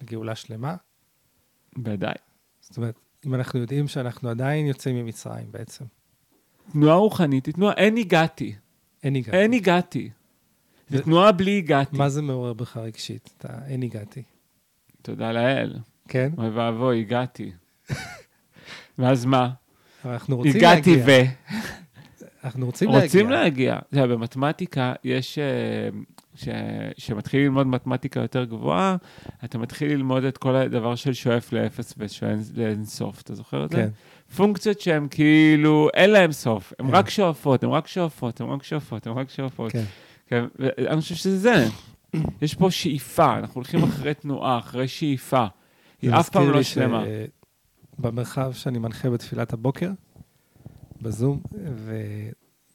לגאולה שלמה. ודאי. זאת אומרת, אם אנחנו יודעים שאנחנו עדיין יוצאים ממצרים בעצם. תנועה רוחנית היא תנועה, אין הגעתי, אין הגעתי. אין הגעתי. זה תנועה בלי הגעתי. מה זה מעורר בך רגשית? אתה, אין הגעתי. תודה לאל. כן? אוי ואבוי, הגעתי. ואז מה? אנחנו רוצים הגעתי להגיע. ו... אנחנו רוצים להגיע. רוצים להגיע. יודע, במתמטיקה יש... אה, ש... שמתחיל ללמוד מתמטיקה יותר גבוהה, אתה מתחיל ללמוד את כל הדבר של שואף לאפס ושואף לאינסוף, אתה זוכר את זה? כן. פונקציות שהן כאילו, אין להן סוף, הן כן. רק שואפות, הן רק שואפות, הן רק שואפות, הן רק שואפות. כן. כן, ואני חושב שזה זה. יש פה שאיפה, אנחנו הולכים אחרי תנועה, אחרי שאיפה. היא זה אף פעם לא שלמה. במרחב שאני מנחה בתפילת הבוקר, בזום,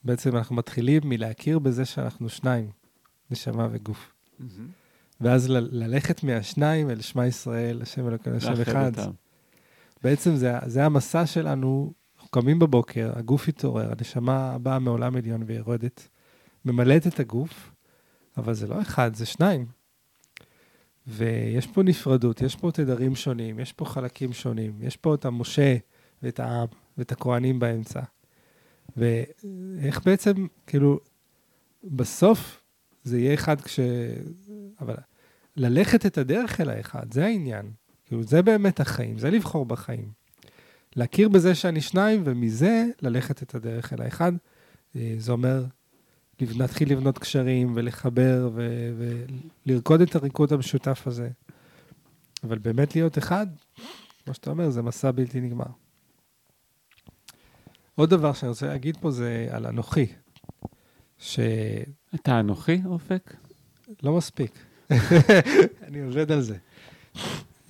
ובעצם אנחנו מתחילים מלהכיר בזה שאנחנו שניים, נשמה וגוף. ואז ל- ללכת מהשניים אל שמע ישראל, השם אלוקינו, השם אחד. בעצם זה, זה המסע שלנו, אנחנו קמים בבוקר, הגוף התעורר, הנשמה באה מעולם עליון ויורדת, ממלאת את הגוף, אבל זה לא אחד, זה שניים. ויש פה נפרדות, יש פה תדרים שונים, יש פה חלקים שונים, יש פה את המשה ואת העם ואת הכוהנים באמצע. ואיך בעצם, כאילו, בסוף זה יהיה אחד כש... אבל ללכת את הדרך אל האחד, זה העניין. כאילו, זה באמת החיים, זה לבחור בחיים. להכיר בזה שאני שניים, ומזה ללכת את הדרך אל האחד. אה, זה אומר להתחיל לבנות קשרים ולחבר ו- ולרקוד את הריקוד המשותף הזה. אבל באמת להיות אחד, כמו שאתה אומר, זה מסע בלתי נגמר. עוד דבר שאני רוצה להגיד פה זה על אנוכי. שאנוכי, אתה אנוכי, אופק? לא מספיק. אני עובד על זה.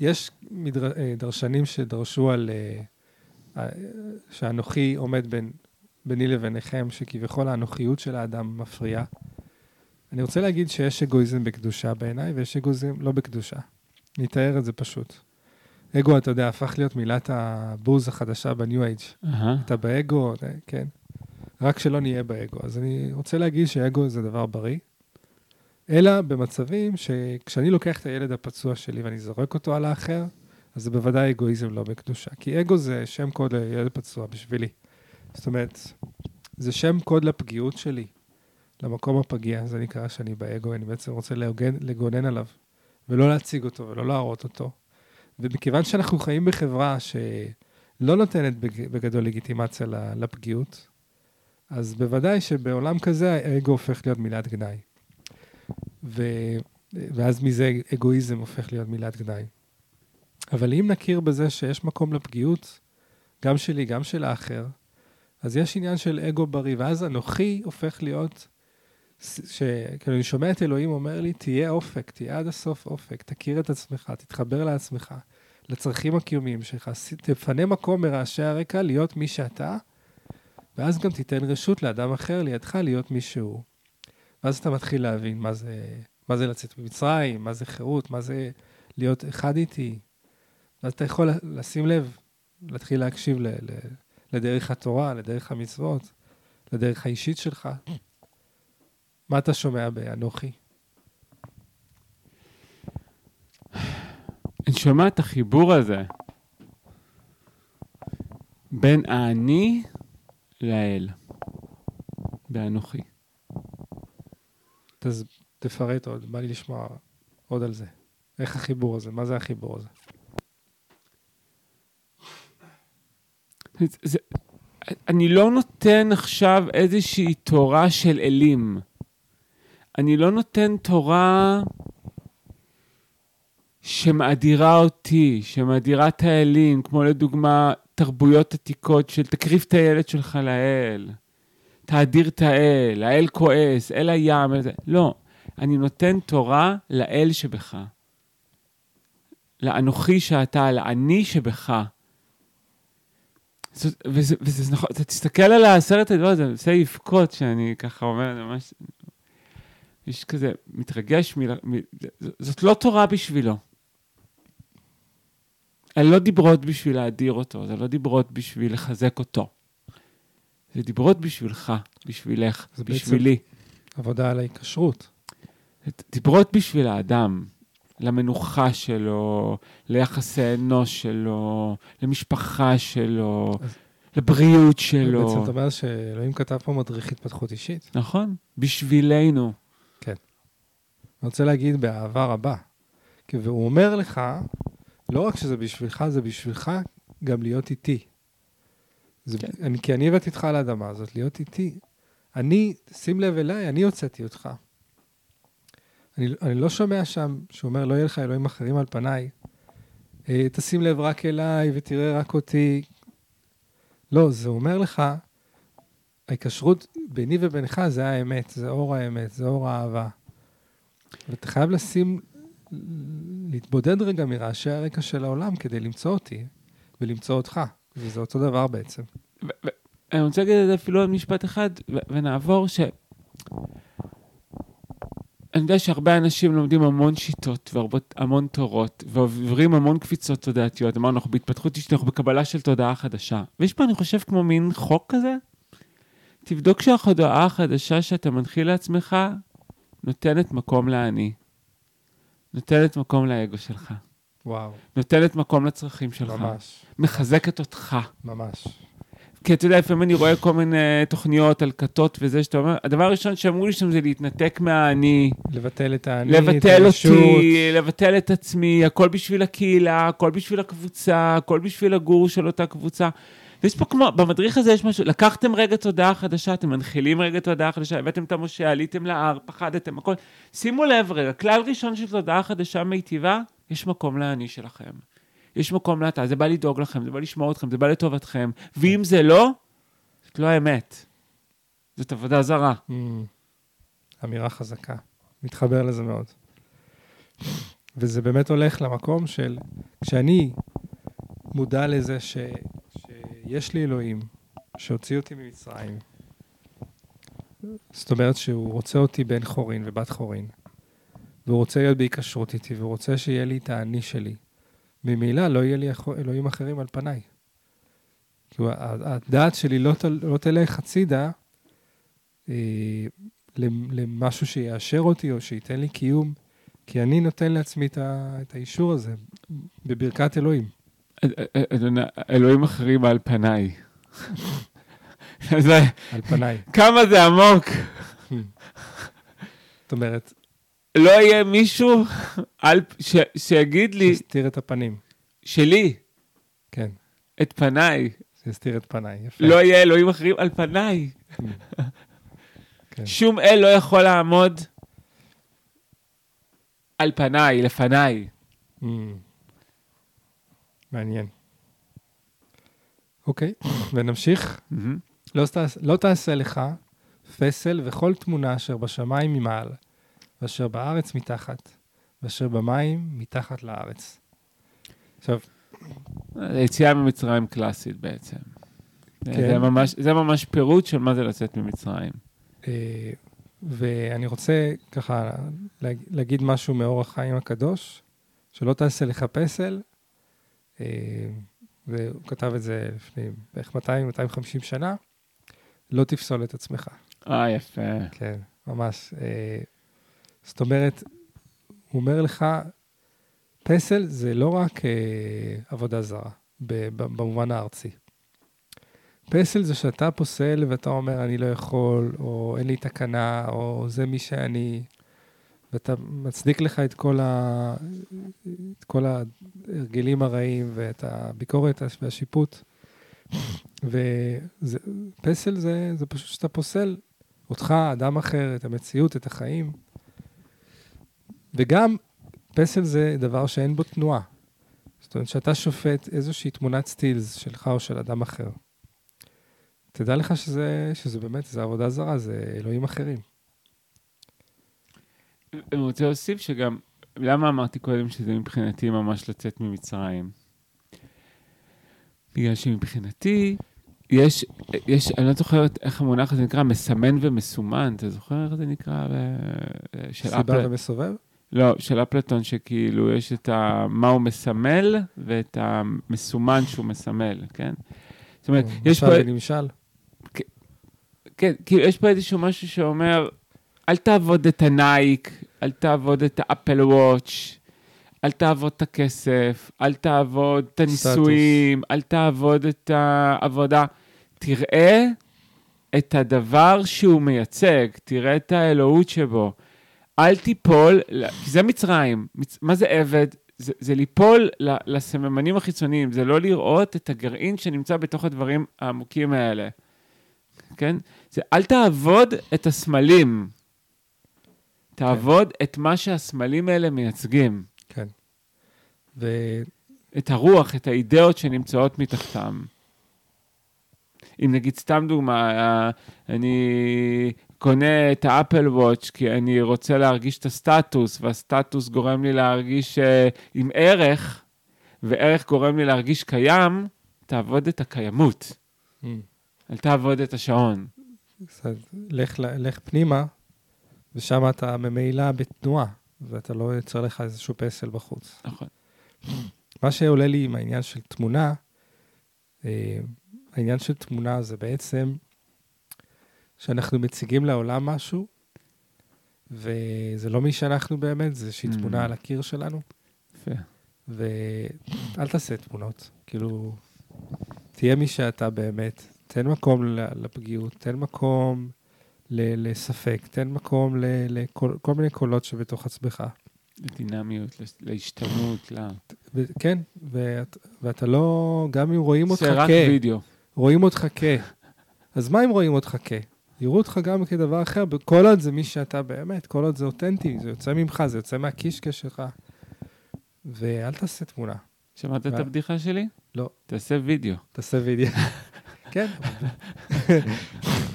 יש מדר... אה, דרשנים שדרשו על... אה, אה, שאנוכי עומד בין, ביני לביניכם, שכביכול האנוכיות של האדם מפריעה. אני רוצה להגיד שיש אגואיזם בקדושה בעיניי, ויש אגואיזם לא בקדושה. אני אתאר את זה פשוט. אגו, אתה יודע, הפך להיות מילת הבוז החדשה בניו אייג'. אתה באגו, כן. רק שלא נהיה באגו. אז אני רוצה להגיד שאגו זה דבר בריא, אלא במצבים שכשאני לוקח את הילד הפצוע שלי ואני זורק אותו על האחר, אז זה בוודאי אגואיזם לא בקדושה. כי אגו זה שם קוד לילד פצוע בשבילי. זאת אומרת, זה שם קוד לפגיעות שלי, למקום הפגיע, זה נקרא שאני באגו, אני בעצם רוצה להגן, לגונן עליו, ולא להציג אותו ולא להראות אותו. ומכיוון שאנחנו חיים בחברה שלא נותנת בג- בגדול לגיטימציה לפגיעות, אז בוודאי שבעולם כזה האגו הופך להיות מילת גנאי. ו... ואז מזה אגואיזם הופך להיות מילת גנאי. אבל אם נכיר בזה שיש מקום לפגיעות, גם שלי, גם של האחר, אז יש עניין של אגו בריא, ואז אנוכי הופך להיות, שכאילו אני שומע את אלוהים אומר לי, תהיה אופק, תהיה עד הסוף אופק, תכיר את עצמך, תתחבר לעצמך, לצרכים הקיומיים שלך, תפנה מקום מרעשי הרקע להיות מי שאתה, ואז גם תיתן רשות לאדם אחר לידך להיות מי שהוא. ואז אתה מתחיל להבין מה זה, מה זה לצאת ממצרים, מה זה חירות, מה זה להיות אחד איתי. ואז אתה יכול לשים לב, להתחיל להקשיב ל, ל, לדרך התורה, לדרך המצוות, לדרך האישית שלך. מה אתה שומע באנוכי? אני שומע את החיבור הזה בין האני לאל, באנוכי. תז... תפרט עוד, בא לי לשמוע עוד על זה. איך החיבור הזה? מה זה החיבור הזה? זה, זה, אני לא נותן עכשיו איזושהי תורה של אלים. אני לא נותן תורה שמאדירה אותי, שמאדירה את האלים, כמו לדוגמה תרבויות עתיקות של תקריב את הילד שלך לאל, תאדיר את האל, האל כועס, אל הים, אל. לא, אני נותן תורה לאל שבך, לאנוכי שאתה, לאני שבך. וזה, וזה נכון, אתה תסתכל על הסרט הזה, לא, זה עושה לבכות שאני ככה אומר, ממש, יש כזה, מתרגש, מ, מ, זאת לא תורה בשבילו. אלה לא דיברות בשביל להאדיר אותו, זה לא דיברות בשביל לחזק אותו. זה דיברות בשבילך, בשבילך, זה בשבילי. עבודה על ההיקשרות. דיברות בשביל האדם, למנוחה שלו, ליחסי אנוש שלו, למשפחה שלו, אז- לבריאות שלו. בעצם אתה אומר שאלוהים כתב פה מדריך התפתחות אישית. נכון, בשבילנו. אני רוצה להגיד באהבה רבה. והוא אומר לך, לא רק שזה בשבילך, זה בשבילך גם להיות איתי. זה, כן. אני, כי אני הבאתי אותך על האדמה הזאת, להיות איתי. אני, שים לב אליי, אני הוצאתי אותך. אני, אני לא שומע שם שהוא אומר, לא יהיה לך אלוהים אחרים על פניי. אה, תשים לב רק אליי ותראה רק אותי. לא, זה אומר לך, ההיקשרות ביני ובינך זה האמת, זה אור האמת, זה אור האהבה. ואתה חייב לשים, להתבודד רגע מרעשי הרקע של העולם כדי למצוא אותי ולמצוא אותך. וזה אותו דבר בעצם. אני רוצה להגיד את זה אפילו עוד משפט אחד, ונעבור ש... אני יודע שהרבה אנשים לומדים המון שיטות והמון תורות, ועוברים המון קפיצות תודעתיות. אמרנו, אנחנו בהתפתחות אישית, אנחנו בקבלה של תודעה חדשה. ויש פה, אני חושב, כמו מין חוק כזה. תבדוק שהתודעה החדשה שאתה מנחיל לעצמך נותנת מקום לאני. נותנת מקום לאגו שלך. וואו, נותנת מקום לצרכים שלך. ממש, מחזקת אותך. ממש. כי אתה יודע, לפעמים אני רואה כל מיני תוכניות על כתות וזה, שאתה אומר, הדבר הראשון שאמרו לי שם זה להתנתק מהאני, לבטל את האני, את לבטל הישות. אותי, לבטל את עצמי, הכל בשביל הקהילה, הכל בשביל הקבוצה, הכל בשביל הגור של אותה קבוצה. ויש פה כמו, במדריך הזה יש משהו, לקחתם רגע תודעה חדשה, אתם מנחילים רגע תודעה חדשה, הבאתם את המשה, עליתם להר, פחדתם, הכל. שימו לב רגע, כלל ראשון של תודעה חדשה מיטיבה, יש מקום לאני שלכם. יש מקום לאתה, זה בא לדאוג לכם, זה בא לשמור אתכם, זה בא לטובתכם. ואם זה לא, זאת לא האמת. זאת עבודה זרה. Mm, אמירה חזקה. מתחבר לזה מאוד. וזה באמת הולך למקום של, כשאני מודע לזה ש, שיש לי אלוהים שהוציא אותי ממצרים, זאת אומרת שהוא רוצה אותי בן חורין ובת חורין, והוא רוצה להיות בהיקשרות איתי, והוא רוצה שיהיה לי את האני שלי. ממילא לא יהיה לי אלוהים אחרים על פניי. כי הדעת שלי לא, לא תלך הצידה אה, למשהו שיאשר אותי או שייתן לי קיום, כי אני נותן לעצמי את, ה, את האישור הזה בברכת אלוהים. אלוהים אחרים על פניי. על פניי. כמה זה עמוק. זאת אומרת... לא יהיה מישהו על, ש, שיגיד לי... שיסתיר את הפנים. שלי. כן. את פניי. שיסתיר את פניי, יפה. לא יהיה אלוהים אחרים על פניי. כן. שום אל לא יכול לעמוד על פניי, לפניי. מעניין. אוקיי, ונמשיך. לא, לא תעשה לך פסל וכל תמונה אשר בשמיים ממעל, ואשר בארץ מתחת, ואשר במים מתחת לארץ. עכשיו... יציאה ממצרים קלאסית בעצם. כן. זה, ממש, זה ממש פירוט של מה זה לצאת ממצרים. אה, ואני רוצה ככה להגיד משהו מאור החיים הקדוש, שלא תעשה לך פסל, והוא כתב את זה לפני בערך 200-250 שנה, לא תפסול את עצמך. אה, יפה. כן, ממש. אה, זאת אומרת, הוא אומר לך, פסל זה לא רק עבודה זרה, במובן הארצי. פסל זה שאתה פוסל ואתה אומר, אני לא יכול, או אין לי תקנה, או זה מי שאני, ואתה מצדיק לך את כל, ה... את כל ההרגלים הרעים ואת הביקורת והשיפוט. ופסל זה, זה פשוט שאתה פוסל אותך, אדם אחר, את המציאות, את החיים. וגם פסל זה דבר שאין בו תנועה. זאת אומרת, שאתה שופט איזושהי תמונת סטילס שלך או של אדם אחר. תדע לך שזה, שזה באמת, זה עבודה זרה, זה אלוהים אחרים. אני רוצה להוסיף שגם, למה אמרתי קודם שזה מבחינתי ממש לצאת ממצרים? בגלל שמבחינתי, יש, יש, אני לא זוכר איך המונח הזה נקרא, מסמן ומסומן, אתה זוכר איך זה נקרא? של סיבה אפל... ומסובב? לא, של אפלטון, שכאילו יש את ה, מה הוא מסמל ואת המסומן שהוא מסמל, כן? זאת אומרת, יש פה... נמשל. כן, כאילו יש פה איזשהו משהו שאומר, אל תעבוד את הנייק, אל תעבוד את האפל וואץ', אל תעבוד את הכסף, אל תעבוד את הנישואים, אל תעבוד את העבודה. תראה את הדבר שהוא מייצג, תראה את האלוהות שבו. אל תיפול, כי זה מצרים. מה זה עבד? זה, זה ליפול לסממנים החיצוניים, זה לא לראות את הגרעין שנמצא בתוך הדברים העמוקים האלה. כן? זה אל תעבוד את הסמלים, תעבוד כן. את מה שהסמלים האלה מייצגים. כן. ו... את הרוח, את האידאות שנמצאות מתחתם. אם נגיד, סתם דוגמה, אה, אני קונה את האפל וואץ' כי אני רוצה להרגיש את הסטטוס, והסטטוס גורם לי להרגיש uh, עם ערך, וערך גורם לי להרגיש קיים, תעבוד את הקיימות. Mm. אל תעבוד את השעון. לך, לך פנימה, ושם אתה ממילא בתנועה, ואתה לא יוצר לך איזשהו פסל בחוץ. נכון. מה שעולה לי עם העניין של תמונה, אה, העניין של תמונה זה בעצם שאנחנו מציגים לעולם משהו, וזה לא מי שאנחנו באמת, זה איזושהי mm. תמונה על הקיר שלנו. יפה. ואל תעשה תמונות, כאילו, תהיה מי שאתה באמת, תן מקום לפגיעות, תן מקום לספק, תן מקום לכל מיני קולות שבתוך עצמך. לדינמיות, להשתנות, ל... כן, ואתה לא, גם אם רואים אותך כ... זה רק וידאו. רואים אותך כ... אז מה אם רואים אותך כ... יראו אותך גם כדבר אחר, כל עוד זה מי שאתה באמת, כל עוד זה אותנטי, זה יוצא ממך, זה יוצא מהקישקע שלך. ואל תעשה תמונה. שמעת את הבדיחה שלי? לא. תעשה וידאו. תעשה וידאו. כן.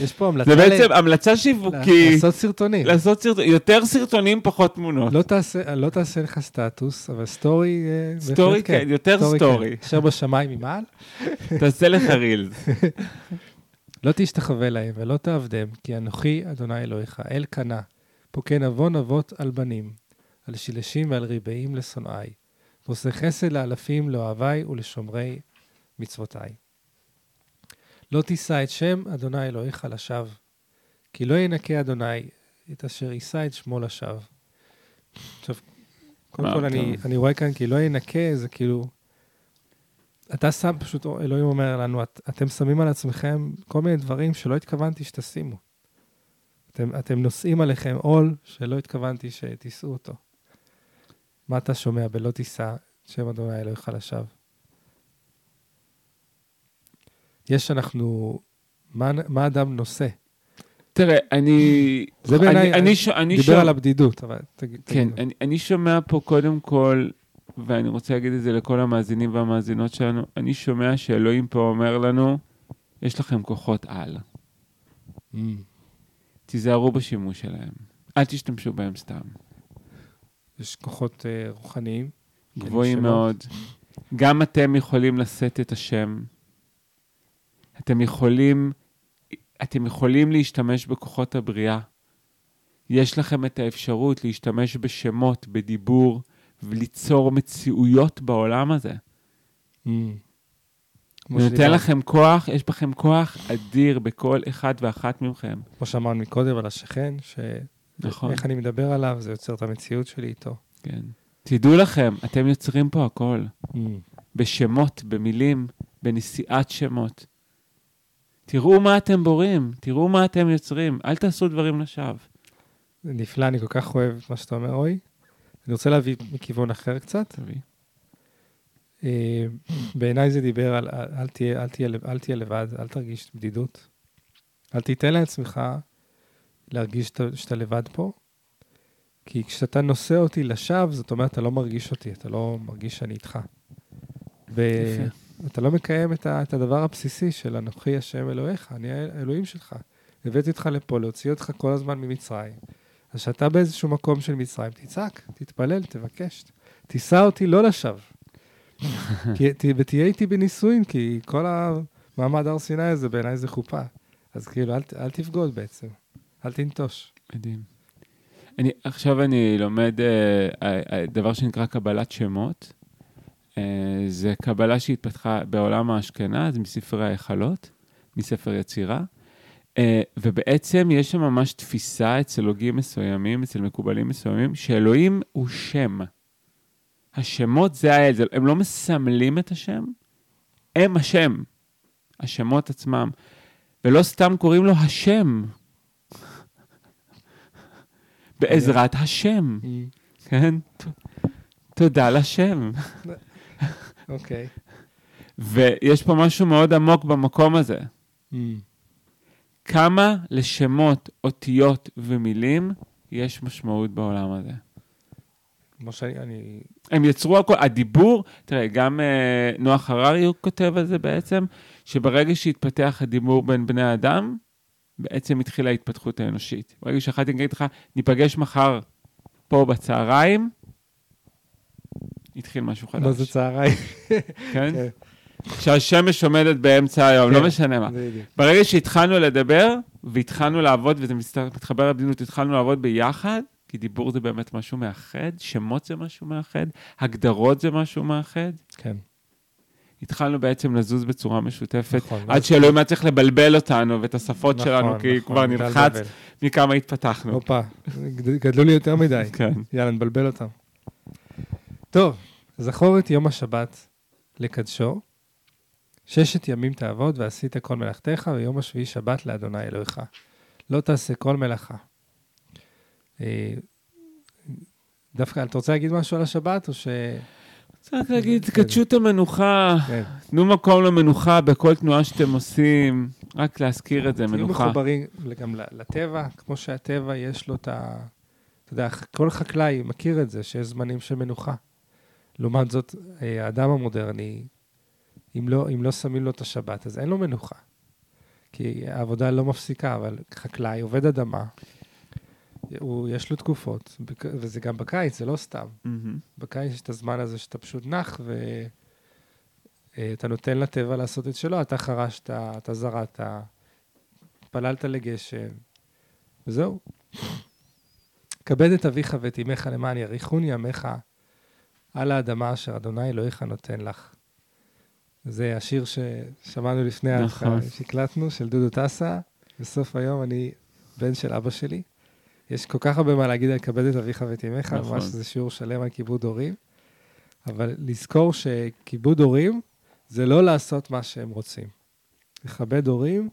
יש פה המלצה זה בעצם המלצה שיווקית, לעשות סרטונים. לעשות סרטונים, יותר סרטונים, פחות תמונות. לא תעשה, לא לך סטטוס, אבל סטורי... אה, סטורי כן, יותר סטורי. כן. אשר בשמיים ממעל. תעשה לך רילס. לא תשתחווה להם ולא תעבדם, כי אנוכי אדוני אלוהיך, אל קנה, פוקן עוון אבות על בנים, על שילשים ועל ריבעים לשונאי, ועושה חסד לאלפים לאוהבי ולשומרי מצוותיי. לא תישא את שם אדוני אלוהיך לשווא, כי לא ינקה אדוני את אשר יישא את שמו לשווא. עכשיו, קודם כל אני. אני רואה כאן כי לא ינקה, זה כאילו... אתה שם פשוט, אלוהים אומר לנו, את, אתם שמים על עצמכם כל מיני דברים שלא התכוונתי שתשימו. אתם, אתם נושאים עליכם עול שלא התכוונתי שתישאו אותו. מה אתה שומע בלא תישא שם אדוני אלוהיך לשווא? יש אנחנו, מה, מה אדם נושא? תראה, אני... זה בעיניי- אני- אני ש- אני דיבר שומע- על הבדידות, אבל תגיד. כן, תגיד. אני, אני שומע פה קודם כל, ואני רוצה להגיד את זה לכל המאזינים והמאזינות שלנו, אני שומע שאלוהים פה אומר לנו, יש לכם כוחות על, Mm. תיזהרו בשימוש שלהם, אל תשתמשו בהם סתם. יש כוחות אה, רוחניים. כן, גבוהים. מאוד. גם אתם יכולים לשאת את השם. אתם יכולים, אתם יכולים להשתמש בכוחות הבריאה. יש לכם את האפשרות להשתמש בשמות, בדיבור, וליצור מציאויות בעולם הזה. Mm. זה נותן לכם כוח, יש בכם כוח אדיר בכל אחד ואחת מכם. כמו שאמרנו מקודם על השכן, ש... נכון. איך אני מדבר עליו, זה יוצר את המציאות שלי איתו. כן. תדעו לכם, אתם יוצרים פה הכל. Mm. בשמות, במילים, בנשיאת שמות. תראו מה אתם בורים, תראו מה אתם יוצרים, אל תעשו דברים לשווא. זה נפלא, אני כל כך אוהב את מה שאתה אומר, רועי. אני רוצה להביא מכיוון אחר קצת. תביא. אה, בעיניי זה דיבר על אל תהיה, אל, תהיה, אל תהיה לבד, אל תרגיש בדידות. אל תיתן לעצמך להרגיש שאתה- שאתה לבד פה, כי כשאתה נושא אותי לשווא, זאת אומרת, אתה לא מרגיש אותי, אתה לא מרגיש שאני איתך. יפה. ואתה לא מקיים את, ה, את הדבר הבסיסי של אנוכי השם אלוהיך, אני האלוהים שלך. הבאתי אותך לפה, להוציא אותך כל הזמן ממצרים. אז כשאתה באיזשהו מקום של מצרים, תצעק, תתפלל, תבקש. תישא אותי לא לשווא. ותהיה איתי בנישואין, כי כל המעמד הר סיני הזה בעיניי זה חופה. אז כאילו, אל, אל תבגוד בעצם, אל תנטוש. מדהים. אני, עכשיו אני לומד אה, אה, אה, דבר שנקרא קבלת שמות. אה, זה קבלה שהתפתחה בעולם האשכנז, מספרי ההיכלות, מספר יצירה. אה, ובעצם יש שם ממש תפיסה אצל הוגים מסוימים, אצל מקובלים מסוימים, שאלוהים הוא שם. השמות זה האל, הם לא מסמלים את השם, הם השם, השמות עצמם. ולא סתם קוראים לו השם. בעזרת השם, כן? תודה לשם. אוקיי. ויש פה משהו מאוד עמוק במקום הזה. כמה לשמות, אותיות ומילים יש משמעות בעולם הזה. כמו שאני, אני... הם יצרו הכל, הדיבור, תראה, גם אה, נוח הררי הוא כותב על זה בעצם, שברגע שהתפתח הדיבור בין בני אדם, בעצם התחילה ההתפתחות האנושית. ברגע שאחד יגיד לך, ניפגש מחר פה בצהריים, התחיל משהו חדש. מה זה צהריים? כן? כן. כשהשמש עומדת באמצע היום, כן. לא משנה מה. ברגע שהתחלנו לדבר, והתחלנו לעבוד, וזה מתחבר לבדידות, התחלנו לעבוד ביחד, כי דיבור זה באמת משהו מאחד, שמות זה משהו מאחד, הגדרות זה משהו מאחד. כן, התחלנו בעצם לזוז בצורה משותפת, נכון. עד שאלוהים היה צריך לבלבל אותנו ואת השפות נכון, שלנו, כי נכון, כבר נלחץ. מכמה התפתחנו. הופה, גד- גדלו לי יותר מדי. כן. יאללה, נבלבל אותם. טוב, זכור את יום השבת לקדשו. ששת ימים תעבוד ועשית כל מלאכתך, ויום השביעי שבת לאדוני אלוהיך. לא תעשה כל מלאכה. אה, דווקא, אתה רוצה להגיד משהו על השבת, או ש... רק להגיד, כן. קדשו את המנוחה, כן. תנו מקום למנוחה בכל תנועה שאתם עושים, רק להזכיר את זה, תהיו מנוחה. מחוברים גם לטבע, כמו שהטבע יש לו את ה... אתה יודע, כל חקלאי מכיר את זה, שיש זמנים של מנוחה. לעומת זאת, אה, האדם המודרני, אם לא, אם לא שמים לו את השבת, אז אין לו מנוחה. כי העבודה לא מפסיקה, אבל חקלאי עובד אדמה, הוא, יש לו תקופות, וזה גם בקיץ, זה לא סתם. מהמם. בקיץ יש את הזמן הזה שאתה פשוט נח, ואתה נותן לטבע לעשות את שלו, אתה חרשת, אתה זרעת, פללת לגשם, וזהו. כבד את אביך ואת אמך למען יאריכוני ימיך על האדמה אשר אדוני אלוהיך נותן לך. זה השיר ששמענו לפני נכון. ההתחלה, שהקלטנו, של דודו טסה. בסוף היום אני בן של אבא שלי. יש כל כך הרבה מה להגיד על כבד את אביך ואת אמך, נכון. ממש זה שיעור שלם על כיבוד הורים. אבל לזכור שכיבוד הורים זה לא לעשות מה שהם רוצים. לכבד הורים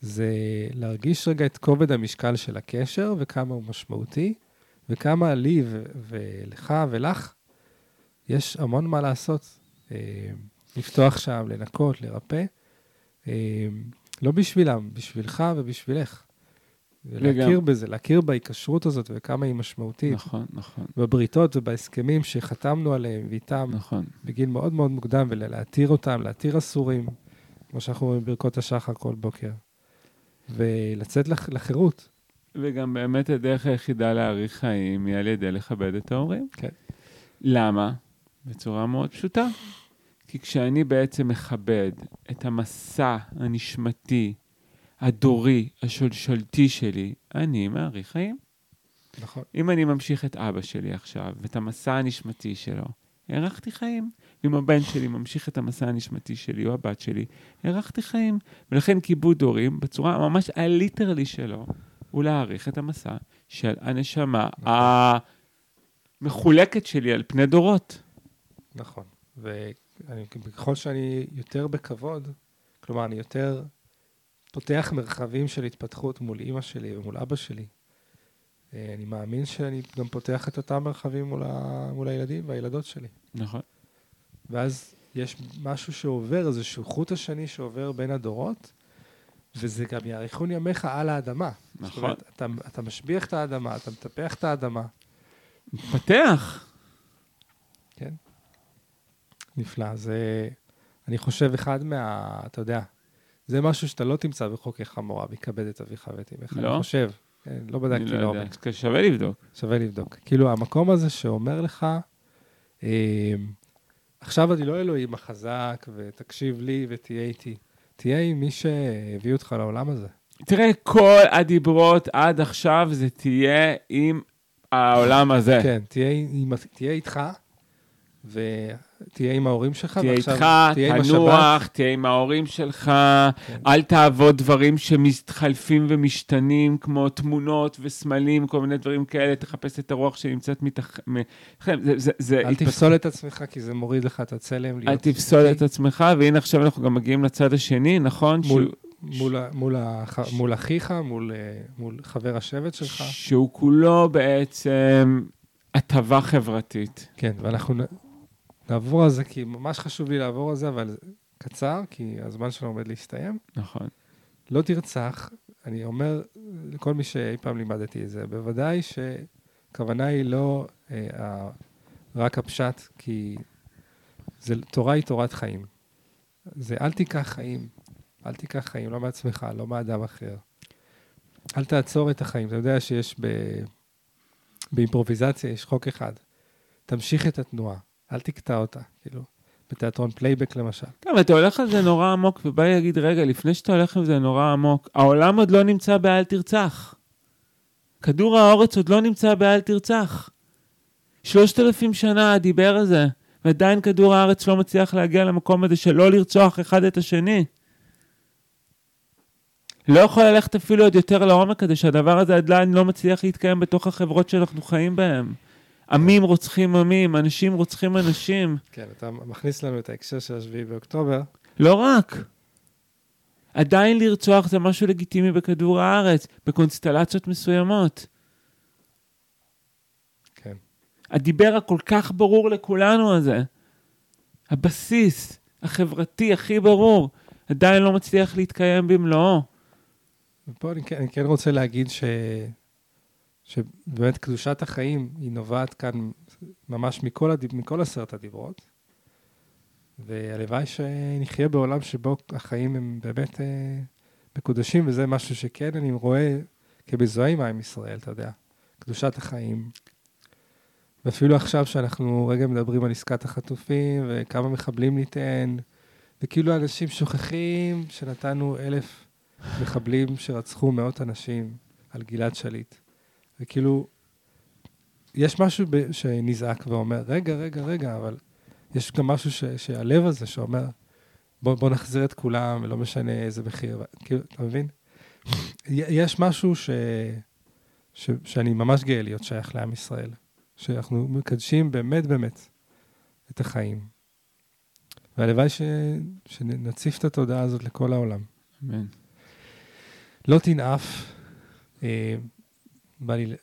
זה להרגיש רגע את כובד המשקל של הקשר וכמה הוא משמעותי, וכמה לי ולך ולך יש המון מה לעשות. אה, לפתוח שם, לנקות, לרפא. אה, לא בשבילם, בשבילך ובשבילך. ולהכיר בזה, להכיר בהיקשרות הזאת וכמה היא משמעותית. נכון, נכון, בבריתות ובהסכמים שחתמנו עליהם ואיתם נכון. בגיל מאוד מאוד מוקדם, ולהתיר אותם, להתיר אסורים, כמו שאנחנו אומרים בברכות השחר כל בוקר, ולצאת לח- לחירות. וגם באמת הדרך היחידה להאריך חיים היא על ידי לכבד את ההורים. כן. למה? בצורה מאוד פשוטה. כי כשאני בעצם מכבד את המסע הנשמתי, הדורי, השולשלתי שלי, אני מאריך חיים. נכון. אם אני ממשיך את אבא שלי עכשיו, ואת המסע הנשמתי שלו, הארכתי חיים. אם הבן שלי ממשיך את המסע הנשמתי שלי, או הבת שלי, הארכתי חיים. ולכן כיבוד הורים, בצורה ממש הליטרלי שלו, הוא להאריך את המסע של הנשמה המחולקת שלי על פני דורות. נכון. וככל שאני יותר בכבוד, כלומר, אני יותר פותח מרחבים של התפתחות מול אימא שלי ומול אבא שלי, אה, אני מאמין שאני גם פותח את אותם מרחבים מול, ה... מול הילדים והילדות שלי. נכון. ואז יש משהו שעובר, איזשהו חוט השני שעובר בין הדורות, וזה גם יאריכון ימיך על האדמה. זאת נכון. אומרת, אתה, אתה משביח את האדמה, אתה מטפח את האדמה. פתח. כן. נפלא. זה, אני חושב, אחד מה... אתה יודע, זה משהו שאתה לא תמצא בחוקי חמורה, מכבד את אביך ואת אמך. לא? אני חושב. כן, לא בדקתי לא יודע, לעומק. שווה לבדוק. שווה לבדוק. כאילו, המקום הזה שאומר לך, אה, עכשיו אני לא אלוהים החזק, ותקשיב לי ותהיה איתי. תהיה עם מי שהביא אותך לעולם הזה. תראה, כל הדיברות עד עכשיו זה תהיה עם העולם הזה. כן, תהיה, תהיה איתך, ותהיה עם ההורים שלך, תהיה איתך, תהיה עם השבת. תנוח, תהיה עם ההורים שלך, כן. אל תעבוד דברים שמתחלפים ומשתנים, כמו תמונות וסמלים, כל מיני דברים כאלה, תחפש את הרוח שנמצאת מתח... מ- זה, זה, זה אל תפסול את עצמך, כי זה מוריד לך את הצלם. אל תפסול. את עצמך, והנה עכשיו אנחנו גם מגיעים לצד השני, נכון? מול- שהוא, מול, ה- מול, הח, מול אחיך, מול, אה, מול חבר השבט שלך. שהוא כולו בעצם הטבה חברתית. כן, ואנחנו נעבור על זה, כי ממש חשוב לי לעבור על זה, אבל קצר, כי הזמן שלנו עומד להסתיים. נכון. לא תרצח, אני אומר לכל מי שאי פעם לימדתי את זה, בוודאי שהכוונה היא לא אה, רק הפשט, כי זה, תורה היא תורת חיים. זה אל תיקח חיים, אל תיקח חיים, לא מעצמך, לא מאדם אחר. אל תעצור את החיים. אתה יודע שיש ב... באימפרוביזציה, יש חוק אחד. תמשיך את התנועה, אל תקטע אותה, כאילו. בתיאטרון פלייבק למשל. טוב, אתה הולך על זה נורא עמוק, ובא לי להגיד, רגע, לפני שאתה הולך עם זה נורא עמוק, העולם עוד לא נמצא באל תרצח. כדור הארץ עוד לא נמצא באל תרצח. שלושת אלפים שנה דיבר על זה, ועדיין כדור הארץ לא מצליח להגיע למקום הזה של לא לרצוח אחד את השני. לא יכול ללכת אפילו עוד יותר לעומק כדי שהדבר הזה עדיין לא מצליח להתקיים בתוך החברות שאנחנו חיים בהן. עמים רוצחים עמים, אנשים רוצחים אנשים. כן, אתה מכניס לנו את ההקשר של השביעי באוקטובר. לא רק. עדיין לרצוח זה משהו לגיטימי בכדור הארץ, בקונסטלציות מסוימות. כן. הדיבר הכל כך ברור לכולנו הזה, הבסיס החברתי הכי ברור, עדיין לא מצליח להתקיים במלואו. ופה אני כן, אני כן רוצה להגיד ש... שבאמת קדושת החיים היא נובעת כאן ממש מכל, הדיב... מכל עשרת הדיברות. והלוואי שנחיה בעולם שבו החיים הם באמת אה, מקודשים, וזה משהו שכן אני רואה כמזוהה עם עם ישראל, אתה יודע. קדושת החיים. ואפילו עכשיו שאנחנו רגע מדברים על עסקת החטופים, וכמה מחבלים ניתן, וכאילו אנשים שוכחים שנתנו אלף מחבלים שרצחו מאות אנשים על גלעד שליט. וכאילו, יש משהו ב- שנזעק ואומר, רגע, רגע, רגע, אבל יש גם משהו ש- שהלב הזה שאומר, בוא, בוא נחזיר את כולם, ולא משנה איזה מחיר. כאילו, אתה מבין? יש משהו ש... ש... שאני ממש גאה להיות שייך לעם ישראל. שאנחנו מקדשים באמת באמת את החיים. והלוואי ש... שנציף את התודעה הזאת לכל העולם. אמן. לא תנאף, אה, בא לי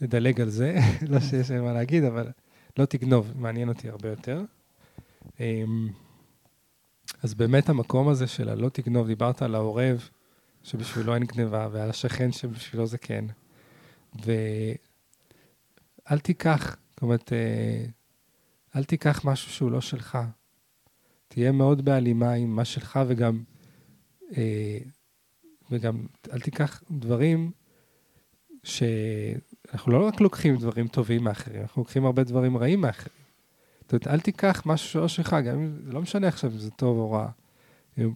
לדלג על זה, לא שיש לי מה להגיד, אבל לא תגנוב, מעניין אותי הרבה יותר. אה, אז באמת המקום הזה של הלא תגנוב, דיברת על העורב, שבשבילו אין גניבה, ועל השכן שבשבילו זה כן. ואל תיקח, זאת אומרת, אה, אל תיקח משהו שהוא לא שלך. תהיה מאוד בהלימה עם מה שלך, וגם, אה, וגם אל תיקח דברים שאנחנו לא רק לוקחים דברים טובים מאחרים, אנחנו לוקחים הרבה דברים רעים מאחרים. זאת אומרת, אל תיקח משהו שלא שלך, גם אם זה לא משנה עכשיו אם זה טוב או רע.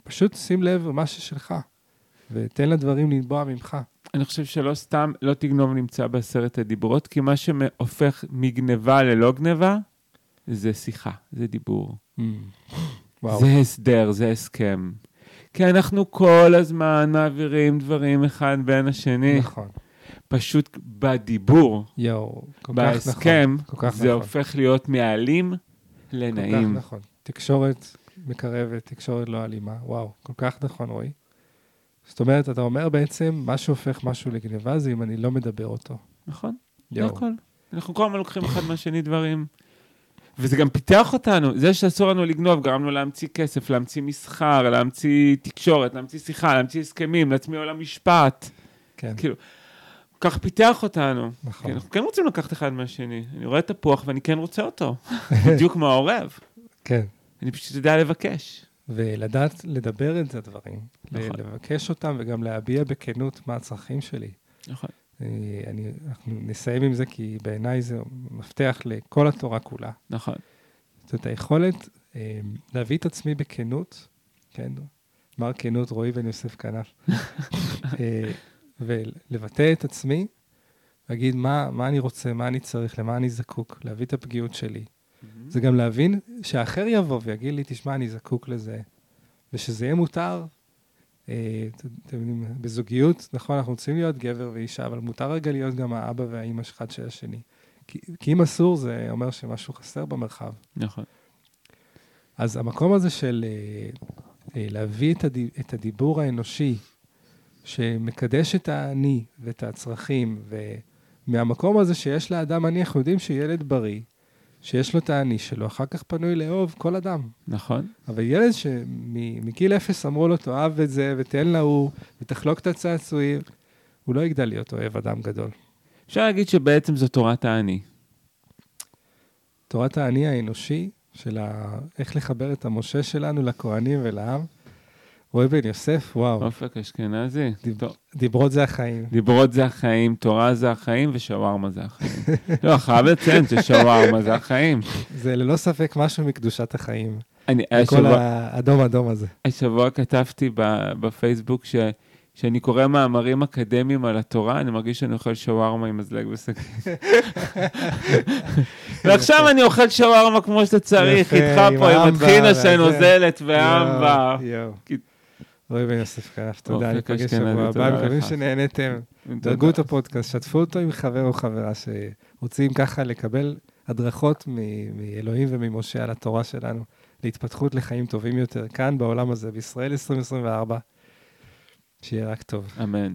פשוט שים לב למה ששלך, ותן לדברים לנבוע ממך. אני חושב שלא סתם לא תגנוב נמצא בעשרת הדיברות, כי מה שהופך מגניבה ללא גניבה, זה שיחה, זה דיבור. וואו. זה הסדר, זה הסכם. כי אנחנו כל הזמן מעבירים דברים אחד בין השני. נכון. פשוט בדיבור, יואו, כל כך בהסכם, נכון. כל כך זה נכון. הופך להיות מאלים כל כך לנעים. נכון. תקשורת מקרבת, תקשורת לא אלימה. וואו, כל כך נכון, רועי. זאת אומרת, אתה אומר בעצם, מה שהופך משהו לגניבה זה אם אני לא מדבר אותו. נכון, זה. הכל. אנחנו כל הזמן לוקחים אחד מהשני דברים. וזה גם פיתח אותנו, זה שאסור לנו לגנוב, גרם לנו להמציא כסף, להמציא מסחר, להמציא תקשורת, להמציא שיחה, להמציא הסכמים, להצמיע עולם משפט. כן, כאילו, כך פיתח אותנו. נכון. כי אנחנו כן רוצים לקחת אחד מהשני. אני רואה תפוח ואני כן רוצה אותו. בדיוק כמו העורב. כן. אני פשוט יודע לבקש. ולדעת לדבר את הדברים, נכון. לבקש אותם וגם להביע בכנות מה הצרכים שלי. נכון. אני, אני, אנחנו נסיים עם זה, כי בעיניי זה מפתח לכל התורה כולה. נכון. זאת היכולת אה, להביא את עצמי בכנות, כן, מר כנות, רועי בן יוסף כנף, אה, ולבטא את עצמי, להגיד מה, מה אני רוצה, מה אני צריך, למה אני זקוק, להביא את הפגיעות שלי. זה גם להבין שהאחר יבוא ויגיד לי, תשמע, אני זקוק לזה, ושזה יהיה מותר. אה, אתם יודעים, בזוגיות, נכון, אנחנו רוצים להיות גבר ואישה, אבל מותר רגע להיות גם האבא והאימא אחד של השני. כי, כי אם אסור, זה אומר שמשהו חסר במרחב. נכון. אז המקום הזה של אה, אה, להביא את הדיבור האנושי, שמקדש את האני ואת הצרכים, ומהמקום הזה שיש לאדם אני, אנחנו יודעים שילד בריא, שיש לו את האני שלו, אחר כך פנוי לאהוב כל אדם. נכון. אבל ילד שמגיל אפס אמרו לו, תאהב את זה, ותן להוא, ותחלוק את הצעצועים, הוא לא יגדל להיות אוהב אדם גדול. אפשר להגיד שבעצם זו תורת האני. תורת האני האנושי, של ה... איך לחבר את המשה שלנו לכהנים ולעם, רועי בן יוסף, וואו, אופק אשכנזי. דיב- דיברות זה החיים. דיברות זה החיים, תורה זה החיים ושווארמה זה החיים. לא, חייב לציין ששווארמה זה החיים. זה ללא ספק משהו מקדושת החיים. אני כל השבוע, האדום אדום הזה. השבוע כתבתי בפייסבוק ש... שאני קורא מאמרים אקדמיים על התורה, אני מרגיש שאני אוכל שווארמה עם מזלג וסכין. ועכשיו אני אוכל שווארמה כמו שאתה צריך, איתך פה, עם הטחינה. שנוזלת ואמבה. רועי בן יוסף כנף, תודה, ניפגש שבוע הבא, מקווים לך. שנהנתם. דרגו את הפודקאסט, שתפו אותו עם חבר או חברה שרוצים ככה לקבל הדרכות מאלוהים וממשה על התורה שלנו, להתפתחות לחיים טובים יותר, כאן בעולם הזה, בישראל 2024. שיהיה רק טוב. אמן.